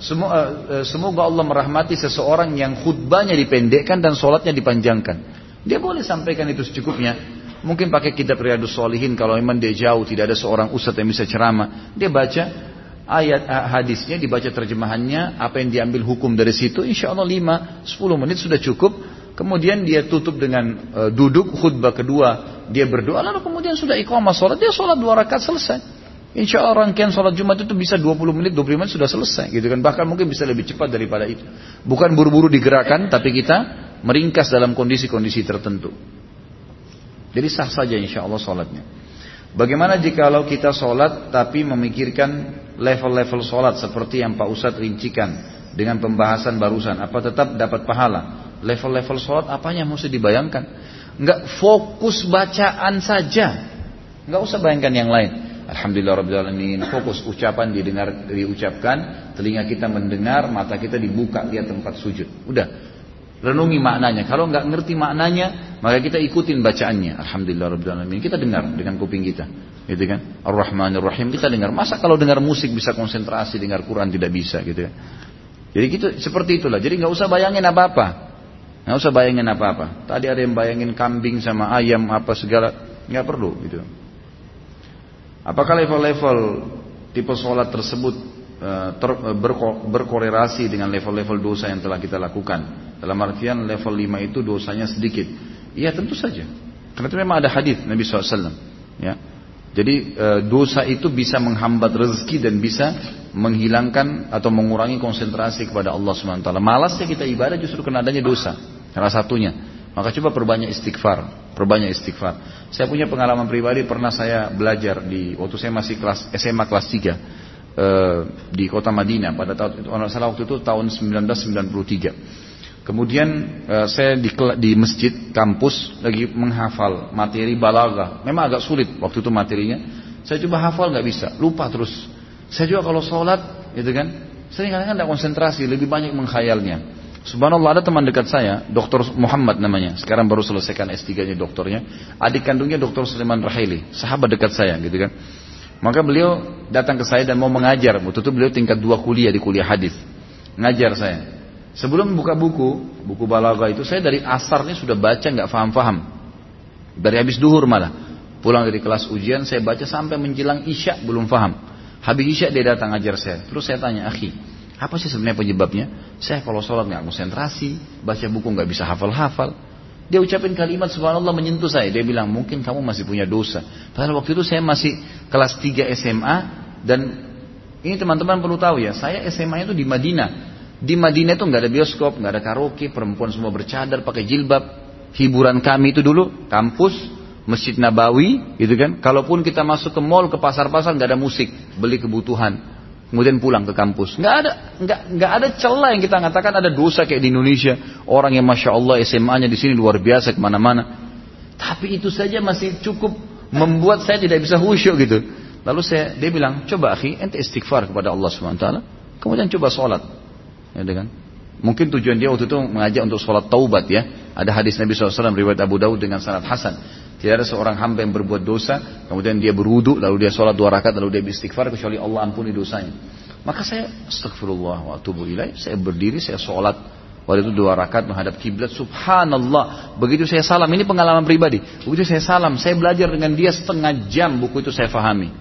semoga, eh, eh, semoga Allah merahmati seseorang yang khutbahnya dipendekkan dan sholatnya dipanjangkan. Dia boleh sampaikan itu secukupnya. Mungkin pakai kitab Riyadus Solihin kalau memang dia jauh tidak ada seorang ustadz yang bisa ceramah. Dia baca ayat eh, hadisnya, dibaca terjemahannya, apa yang diambil hukum dari situ. Insya Allah 5-10 menit sudah cukup. Kemudian dia tutup dengan uh, duduk khutbah kedua, dia berdoa lalu kemudian sudah iqamah sholat, dia sholat dua rakaat selesai. Insya Allah rangkaian sholat Jumat itu bisa 20 menit, 20 menit sudah selesai gitu kan. Bahkan mungkin bisa lebih cepat daripada itu. Bukan buru-buru digerakkan, tapi kita meringkas dalam kondisi-kondisi tertentu. Jadi sah saja insya Allah sholatnya. Bagaimana jika kalau kita sholat tapi memikirkan level-level sholat seperti yang Pak Ustadz rincikan dengan pembahasan barusan. Apa tetap dapat pahala? Level-level sholat apanya mesti dibayangkan? Enggak fokus bacaan saja. Enggak usah bayangkan yang lain. Alhamdulillah Rabbil Alamin Fokus ucapan didengar diucapkan Telinga kita mendengar Mata kita dibuka lihat tempat sujud. Udah. Renungi maknanya. Kalau nggak ngerti maknanya Maka kita ikutin bacaannya. Alhamdulillah Rabbil Alamin. Kita dengar dengan kuping kita. Gitu kan? Ar-Rahman Ar-Rahim Kita dengar. Masa kalau dengar musik bisa konsentrasi Dengar Quran tidak bisa gitu ya Jadi gitu seperti itulah. Jadi nggak usah bayangin apa-apa Nggak usah bayangin apa-apa Tadi ada yang bayangin kambing sama ayam apa segala nggak perlu gitu Apakah level-level tipe sholat tersebut eh, ter, eh, berko, berkorelasi dengan level-level dosa yang telah kita lakukan? Dalam artian level 5 itu dosanya sedikit. Iya tentu saja. Karena itu memang ada hadis Nabi SAW. Ya. Jadi e, dosa itu bisa menghambat rezeki dan bisa menghilangkan atau mengurangi konsentrasi kepada Allah SWT. Malasnya kita ibadah justru karena adanya dosa. Salah satunya. Maka coba perbanyak istighfar, perbanyak istighfar. Saya punya pengalaman pribadi pernah saya belajar di waktu saya masih kelas SMA kelas 3 eh, di kota Madinah pada tahun salah waktu itu tahun 1993. Kemudian eh, saya di, di masjid kampus lagi menghafal materi balaga. Memang agak sulit waktu itu materinya. Saya coba hafal nggak bisa, lupa terus. Saya juga kalau sholat, gitu kan, sering kadang-kadang tidak konsentrasi, lebih banyak menghayalnya. Subhanallah ada teman dekat saya, Dr. Muhammad namanya. Sekarang baru selesaikan S3-nya doktornya. Adik kandungnya Dr. Sulaiman Rahili, sahabat dekat saya gitu kan. Maka beliau datang ke saya dan mau mengajar. Waktu itu beliau tingkat dua kuliah di kuliah hadis. Ngajar saya. Sebelum buka buku, buku balaga itu saya dari asarnya sudah baca nggak faham-faham. Dari habis duhur malah. Pulang dari kelas ujian saya baca sampai menjelang isya belum paham. Habis isya dia datang ajar saya. Terus saya tanya, akhi, apa sih sebenarnya penyebabnya? Saya kalau sholat nggak konsentrasi, baca buku nggak bisa hafal-hafal. Dia ucapin kalimat subhanallah menyentuh saya. Dia bilang mungkin kamu masih punya dosa. Padahal waktu itu saya masih kelas 3 SMA dan ini teman-teman perlu tahu ya, saya SMA itu di Madinah. Di Madinah itu nggak ada bioskop, nggak ada karaoke, perempuan semua bercadar, pakai jilbab. Hiburan kami itu dulu kampus, Masjid Nabawi, gitu kan. Kalaupun kita masuk ke mall, ke pasar-pasar nggak ada musik, beli kebutuhan, kemudian pulang ke kampus. Nggak ada, nggak nggak ada celah yang kita katakan ada dosa kayak di Indonesia. Orang yang masya Allah SMA-nya di sini luar biasa ke mana-mana. Tapi itu saja masih cukup membuat saya tidak bisa khusyuk gitu. Lalu saya dia bilang, coba akhi, ente istighfar kepada Allah swt. Kemudian coba sholat. Ya kan? Mungkin tujuan dia waktu itu mengajak untuk sholat taubat ya. Ada hadis Nabi SAW riwayat Abu Daud dengan sanad Hasan. Tidak ada seorang hamba yang berbuat dosa, kemudian dia berwudu, lalu dia sholat dua rakaat, lalu dia beristighfar, kecuali Allah ampuni dosanya. Maka saya astagfirullah wa atubu ilaih, saya berdiri, saya sholat. Waktu itu dua rakaat menghadap kiblat, subhanallah. Begitu saya salam, ini pengalaman pribadi. Begitu saya salam, saya belajar dengan dia setengah jam buku itu saya fahami.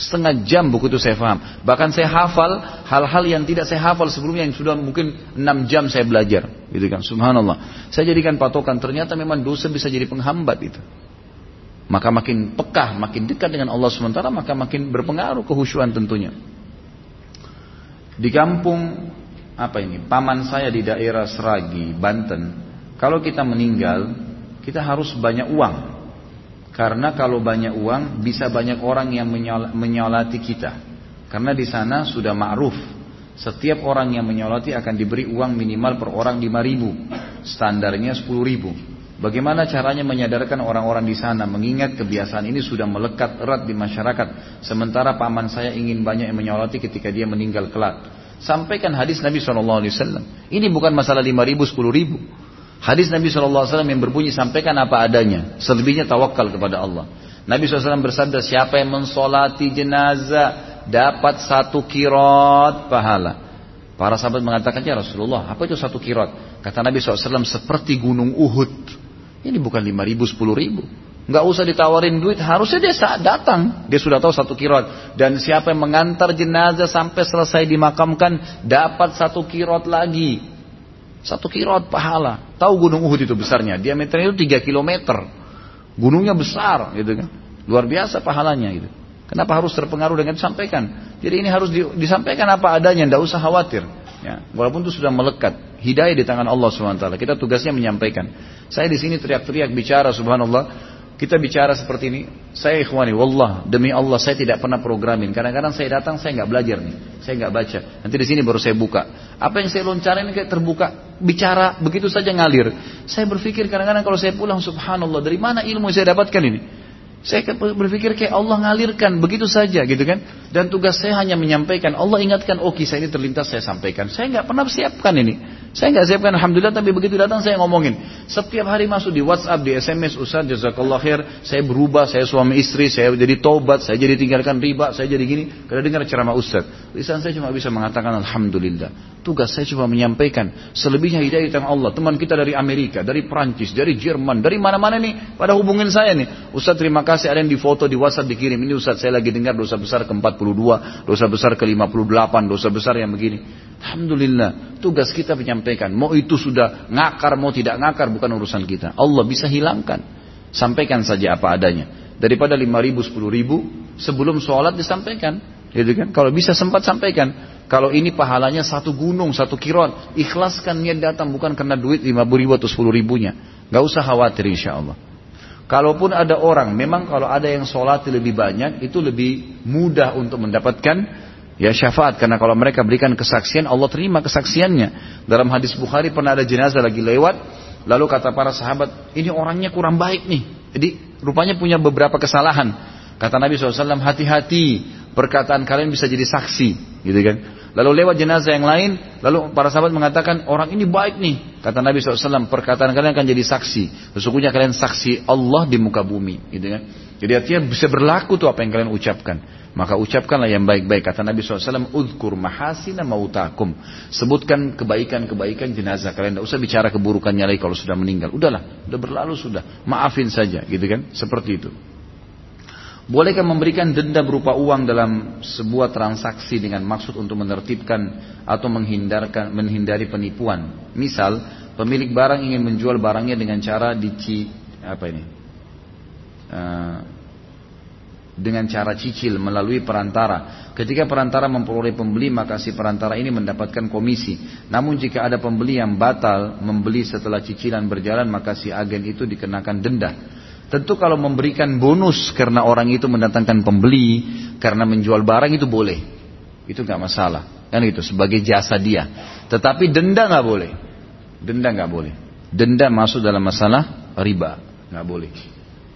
Setengah jam buku itu saya paham. Bahkan saya hafal hal-hal yang tidak saya hafal sebelumnya yang sudah mungkin enam jam saya belajar. Gitu kan. Subhanallah. Saya jadikan patokan ternyata memang dosa bisa jadi penghambat itu. Maka makin pekah, makin dekat dengan Allah sementara maka makin berpengaruh kehusuan tentunya. Di kampung apa ini? Paman saya di daerah Seragi, Banten. Kalau kita meninggal, kita harus banyak uang. Karena kalau banyak uang bisa banyak orang yang menyolati kita. Karena di sana sudah ma'ruf. Setiap orang yang menyolati akan diberi uang minimal per orang 5 ribu. Standarnya 10 ribu. Bagaimana caranya menyadarkan orang-orang di sana mengingat kebiasaan ini sudah melekat erat di masyarakat. Sementara paman saya ingin banyak yang menyolati ketika dia meninggal kelak. Sampaikan hadis Nabi SAW. Ini bukan masalah 5 ribu, 10 ribu. Hadis Nabi SAW yang berbunyi sampaikan apa adanya. Selebihnya tawakal kepada Allah. Nabi SAW bersabda siapa yang mensolati jenazah dapat satu kirot pahala. Para sahabat mengatakan ya Rasulullah apa itu satu kirot? Kata Nabi SAW seperti gunung Uhud. Ini bukan lima ribu, sepuluh ribu. Nggak usah ditawarin duit, harusnya dia saat datang. Dia sudah tahu satu kirot. Dan siapa yang mengantar jenazah sampai selesai dimakamkan, dapat satu kirot lagi. Satu kirot pahala. Tahu gunung Uhud itu besarnya. Diameternya itu 3 km. Gunungnya besar gitu kan. Luar biasa pahalanya gitu. Kenapa harus terpengaruh dengan disampaikan? Jadi ini harus disampaikan apa adanya, tidak usah khawatir. Ya, walaupun itu sudah melekat, hidayah di tangan Allah swt. Kita tugasnya menyampaikan. Saya di sini teriak-teriak bicara, subhanallah. Kita bicara seperti ini, saya ikhwani, wallah, demi Allah saya tidak pernah programin. Kadang-kadang saya datang, saya nggak belajar nih, saya nggak baca. Nanti di sini baru saya buka. Apa yang saya loncarin kayak terbuka, bicara begitu saja ngalir. Saya berpikir kadang-kadang kalau saya pulang, subhanallah, dari mana ilmu saya dapatkan ini? Saya berpikir kayak Allah ngalirkan begitu saja gitu kan. Dan tugas saya hanya menyampaikan. Allah ingatkan, oh kisah ini terlintas saya sampaikan. Saya nggak pernah siapkan ini. Saya nggak siapkan Alhamdulillah tapi begitu datang saya ngomongin. Setiap hari masuk di WhatsApp, di SMS, Ustaz jazakallah khair. Saya berubah, saya suami istri, saya jadi tobat, saya jadi tinggalkan riba, saya jadi gini. Karena dengar ceramah Ustaz. Lisan saya cuma bisa mengatakan Alhamdulillah. Tugas saya cuma menyampaikan. Selebihnya hidayah tentang Allah. Teman kita dari Amerika, dari Prancis, dari Jerman, dari mana-mana nih. Pada hubungin saya nih. Ustaz terima kasih ada yang di foto di WhatsApp dikirim. Ini Ustaz saya lagi dengar dosa besar ke-42, dosa besar ke-58, dosa besar yang begini. Alhamdulillah, tugas kita menyampaikan. Mau itu sudah ngakar, mau tidak ngakar, bukan urusan kita. Allah bisa hilangkan. Sampaikan saja apa adanya. Daripada lima ribu, sepuluh ribu, sebelum sholat disampaikan. Gitu kan? Kalau bisa sempat sampaikan. Kalau ini pahalanya satu gunung, satu kiron. Ikhlaskan niat datang bukan karena duit lima ribu atau sepuluh ribunya. Gak usah khawatir insya Allah. Kalaupun ada orang, memang kalau ada yang sholat lebih banyak, itu lebih mudah untuk mendapatkan ya syafaat. Karena kalau mereka berikan kesaksian Allah terima kesaksiannya. Dalam hadis Bukhari pernah ada jenazah lagi lewat. Lalu kata para sahabat ini orangnya kurang baik nih. Jadi rupanya punya beberapa kesalahan. Kata Nabi SAW hati-hati. Perkataan kalian bisa jadi saksi. Gitu kan. Lalu lewat jenazah yang lain lalu para sahabat mengatakan orang ini baik nih. Kata Nabi SAW perkataan kalian akan jadi saksi. Sesungguhnya kalian saksi Allah di muka bumi. Gitu kan. Jadi artinya bisa berlaku tuh apa yang kalian ucapkan. Maka ucapkanlah yang baik-baik. Kata Nabi SAW, Udhkur mahasina mautakum. Sebutkan kebaikan-kebaikan jenazah. Kalian tidak usah bicara keburukannya lagi kalau sudah meninggal. Udahlah, udah berlalu sudah. Maafin saja, gitu kan? Seperti itu. Bolehkah memberikan denda berupa uang dalam sebuah transaksi dengan maksud untuk menertibkan atau menghindarkan menghindari penipuan? Misal, pemilik barang ingin menjual barangnya dengan cara dici apa ini? Uh, dengan cara cicil melalui perantara. Ketika perantara memperoleh pembeli, maka si perantara ini mendapatkan komisi. Namun jika ada pembeli yang batal membeli setelah cicilan berjalan, maka si agen itu dikenakan denda. Tentu kalau memberikan bonus karena orang itu mendatangkan pembeli, karena menjual barang itu boleh. Itu nggak masalah. Kan itu sebagai jasa dia. Tetapi denda nggak boleh. Denda nggak boleh. Denda masuk dalam masalah riba. nggak boleh.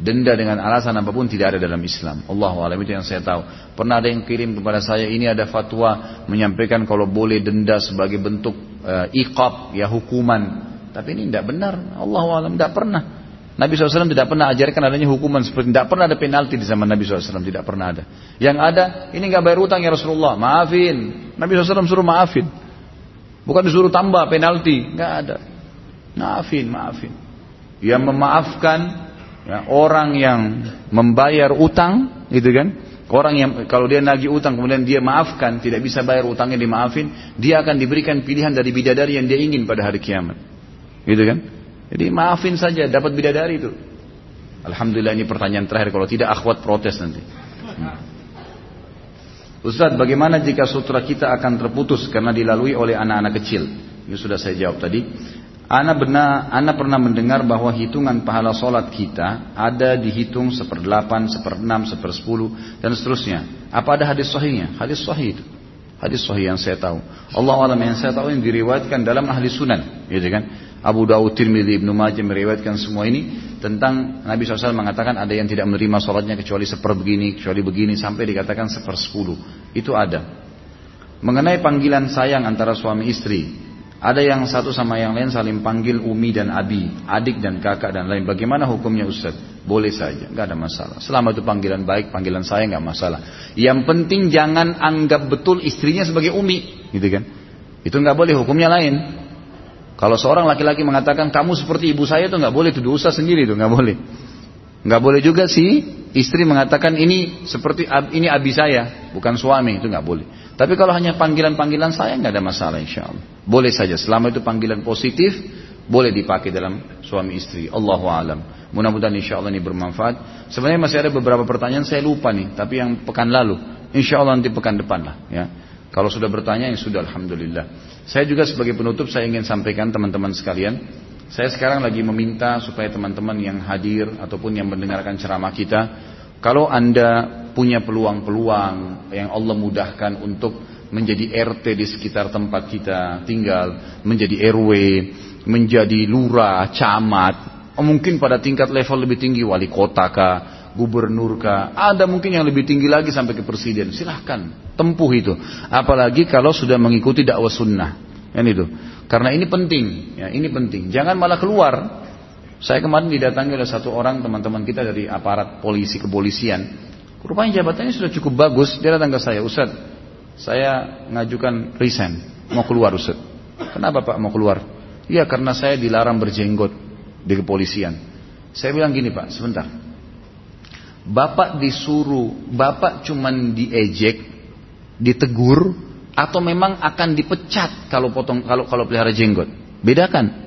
Denda dengan alasan apa pun tidak ada dalam Islam. Allah alam itu yang saya tahu. Pernah ada yang kirim kepada saya ini ada fatwa menyampaikan kalau boleh denda sebagai bentuk uh, iqab ya hukuman. Tapi ini tidak benar. Allah alam tidak pernah. Nabi SAW tidak pernah ajarkan adanya hukuman seperti tidak pernah ada penalti di zaman Nabi SAW tidak pernah ada. Yang ada ini nggak bayar utang ya Rasulullah, maafin. Nabi SAW suruh maafin, bukan disuruh tambah penalti, nggak ada. Maafin, maafin. Yang memaafkan Ya, orang yang membayar utang, gitu kan? Orang yang kalau dia nagih utang kemudian dia maafkan, tidak bisa bayar utangnya dimaafin, dia akan diberikan pilihan dari bidadari yang dia ingin pada hari kiamat. Gitu kan? Jadi maafin saja, dapat bidadari itu. Alhamdulillah ini pertanyaan terakhir, kalau tidak akhwat protes nanti. Hmm. Ustaz, bagaimana jika sutra kita akan terputus karena dilalui oleh anak-anak kecil? Ini sudah saya jawab tadi. Ana benar, Ana pernah mendengar bahwa hitungan pahala solat kita ada dihitung seperdelapan, seperenam, sepersepuluh dan seterusnya. Apa ada hadis sahihnya? Hadis sahih itu. Hadis sahih yang saya tahu. Allah alam yang saya tahu yang diriwayatkan dalam ahli sunan, gitu kan? Abu Dawud, Tirmidzi, Ibnu Majah meriwayatkan semua ini tentang Nabi SAW mengatakan ada yang tidak menerima sholatnya kecuali seper begini, kecuali begini sampai dikatakan sepersepuluh. Itu ada. Mengenai panggilan sayang antara suami istri, ada yang satu sama yang lain saling panggil umi dan abi, adik dan kakak dan lain. Bagaimana hukumnya Ustaz? Boleh saja, nggak ada masalah. Selama itu panggilan baik, panggilan saya nggak masalah. Yang penting jangan anggap betul istrinya sebagai umi, gitu kan? Itu nggak boleh, hukumnya lain. Kalau seorang laki-laki mengatakan kamu seperti ibu saya itu nggak boleh, itu dosa sendiri itu nggak boleh. Nggak boleh juga sih istri mengatakan ini seperti ini abi saya, bukan suami itu nggak boleh. Tapi kalau hanya panggilan-panggilan saya nggak ada masalah insya Allah. Boleh saja selama itu panggilan positif boleh dipakai dalam suami istri. Allahu alam. Mudah-mudahan insya Allah ini bermanfaat. Sebenarnya masih ada beberapa pertanyaan saya lupa nih, tapi yang pekan lalu. Insya Allah nanti pekan depan lah. Ya. Kalau sudah bertanya yang sudah Alhamdulillah. Saya juga sebagai penutup saya ingin sampaikan teman-teman sekalian. Saya sekarang lagi meminta supaya teman-teman yang hadir ataupun yang mendengarkan ceramah kita. Kalau anda punya peluang-peluang yang Allah mudahkan untuk menjadi RT di sekitar tempat kita tinggal, menjadi RW, menjadi lurah, camat, mungkin pada tingkat level lebih tinggi wali kota kah, gubernur kah, ada mungkin yang lebih tinggi lagi sampai ke presiden. Silahkan tempuh itu. Apalagi kalau sudah mengikuti dakwah sunnah, kan itu. Karena ini penting, ya ini penting. Jangan malah keluar. Saya kemarin didatangi oleh satu orang teman-teman kita dari aparat polisi kepolisian Rupanya jabatannya sudah cukup bagus. Dia datang ke saya, Ustaz, saya ngajukan resign, mau keluar Ustaz. Kenapa Pak mau keluar? Iya karena saya dilarang berjenggot di kepolisian. Saya bilang gini Pak, sebentar. Bapak disuruh, Bapak cuman diejek, ditegur, atau memang akan dipecat kalau potong kalau kalau pelihara jenggot. Bedakan.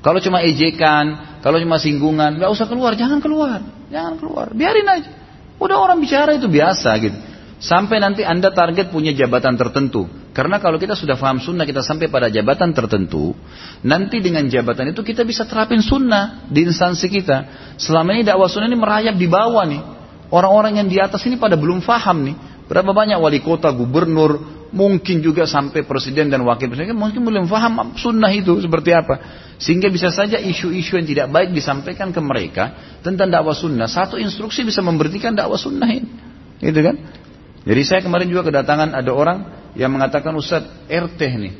Kalau cuma ejekan, kalau cuma singgungan, nggak usah keluar, jangan keluar, jangan keluar, biarin aja. Udah orang bicara itu biasa gitu. Sampai nanti Anda target punya jabatan tertentu. Karena kalau kita sudah paham sunnah, kita sampai pada jabatan tertentu, nanti dengan jabatan itu kita bisa terapin sunnah di instansi kita. Selama ini dakwah sunnah ini merayap di bawah nih. Orang-orang yang di atas ini pada belum paham nih. Berapa banyak wali kota, gubernur, mungkin juga sampai presiden dan wakil presiden, mungkin belum paham sunnah itu seperti apa. Sehingga bisa saja isu-isu yang tidak baik disampaikan ke mereka tentang dakwah sunnah. Satu instruksi bisa memberhentikan dakwah sunnah ini. Gitu kan? Jadi saya kemarin juga kedatangan ada orang yang mengatakan Ustaz RT nih.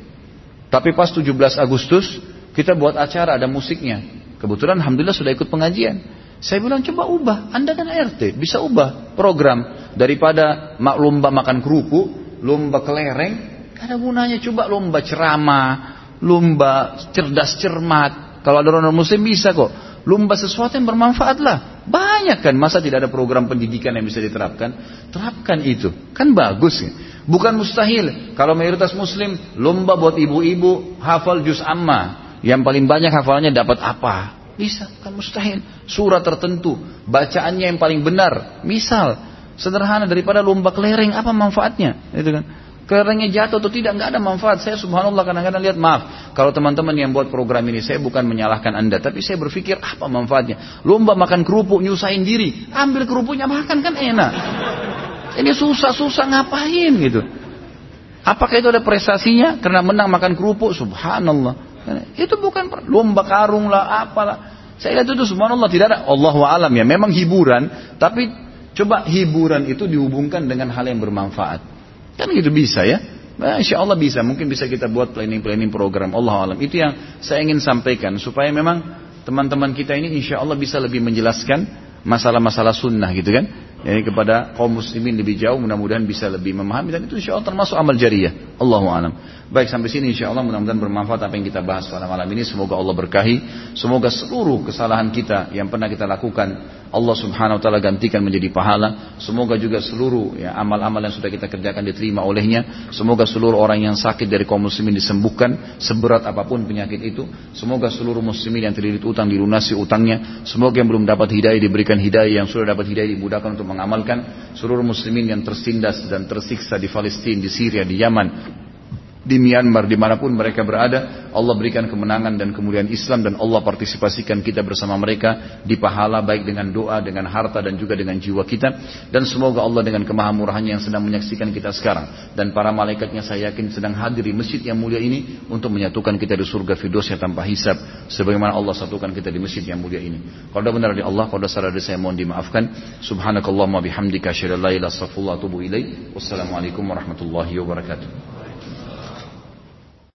Tapi pas 17 Agustus kita buat acara ada musiknya. Kebetulan Alhamdulillah sudah ikut pengajian. Saya bilang coba ubah, Anda kan RT, bisa ubah program daripada lomba makan kerupuk, lomba kelereng, ada gunanya coba lomba ceramah, lomba cerdas cermat. Kalau ada orang muslim bisa kok. Lomba sesuatu yang bermanfaat lah. Banyak kan, masa tidak ada program pendidikan yang bisa diterapkan? Terapkan itu, kan bagus ya. Bukan mustahil. Kalau mayoritas muslim, lomba buat ibu-ibu hafal juz amma. Yang paling banyak hafalannya dapat apa? Bisa, kan mustahil. Surah tertentu, bacaannya yang paling benar. Misal, sederhana daripada lomba kelereng, apa manfaatnya? Itu kan. Kelerengnya jatuh atau tidak, nggak ada manfaat. Saya subhanallah kadang-kadang lihat, maaf. Kalau teman-teman yang buat program ini, saya bukan menyalahkan anda. Tapi saya berpikir, apa manfaatnya? Lomba makan kerupuk, nyusahin diri. Ambil kerupuknya makan, kan enak. Ini susah-susah ngapain gitu. Apakah itu ada prestasinya? Karena menang makan kerupuk, subhanallah. Itu bukan lomba karung lah, apalah. Saya lihat itu subhanallah tidak ada Allah alam ya. Memang hiburan, tapi coba hiburan itu dihubungkan dengan hal yang bermanfaat. Kan gitu bisa ya. Insya Allah bisa, mungkin bisa kita buat planning-planning program Allah alam. Itu yang saya ingin sampaikan supaya memang teman-teman kita ini insya Allah bisa lebih menjelaskan masalah-masalah sunnah gitu kan. Jadi kepada kaum muslimin lebih jauh mudah-mudahan bisa lebih memahami dan itu insya Allah termasuk amal jariah. Allahu alam. Baik sampai sini insya Allah mudah-mudahan bermanfaat apa yang kita bahas pada malam ini. Semoga Allah berkahi. Semoga seluruh kesalahan kita yang pernah kita lakukan Allah subhanahu wa ta'ala gantikan menjadi pahala. Semoga juga seluruh ya, amal-amal yang sudah kita kerjakan diterima olehnya. Semoga seluruh orang yang sakit dari kaum muslimin disembuhkan. Seberat apa pun penyakit itu. Semoga seluruh muslimin yang terlilit utang dilunasi utangnya. Semoga yang belum dapat hidayah diberikan hidayah. Yang sudah dapat hidayah dimudahkan untuk mengamalkan. Seluruh muslimin yang tersindas dan tersiksa di Palestina, di Syria, di Yaman di Myanmar di mana pun mereka berada Allah berikan kemenangan dan kemuliaan Islam dan Allah partisipasikan kita bersama mereka di pahala baik dengan doa dengan harta dan juga dengan jiwa kita. Dan semoga Allah dengan kemahamurahannya yang sedang menyaksikan kita sekarang dan para malaikatnya saya yakin sedang hadir di masjid yang mulia ini untuk menyatukan kita di surga firdosnya tanpa hisab. Sebagaimana Allah satukan kita di masjid yang mulia ini. Kalau benar dari Allah kalau salah dari saya mohon dimaafkan. Subhanakallahumma bihamdika asyhadu an la ilaha illa wassalamualaikum warahmatullahi wabarakatuh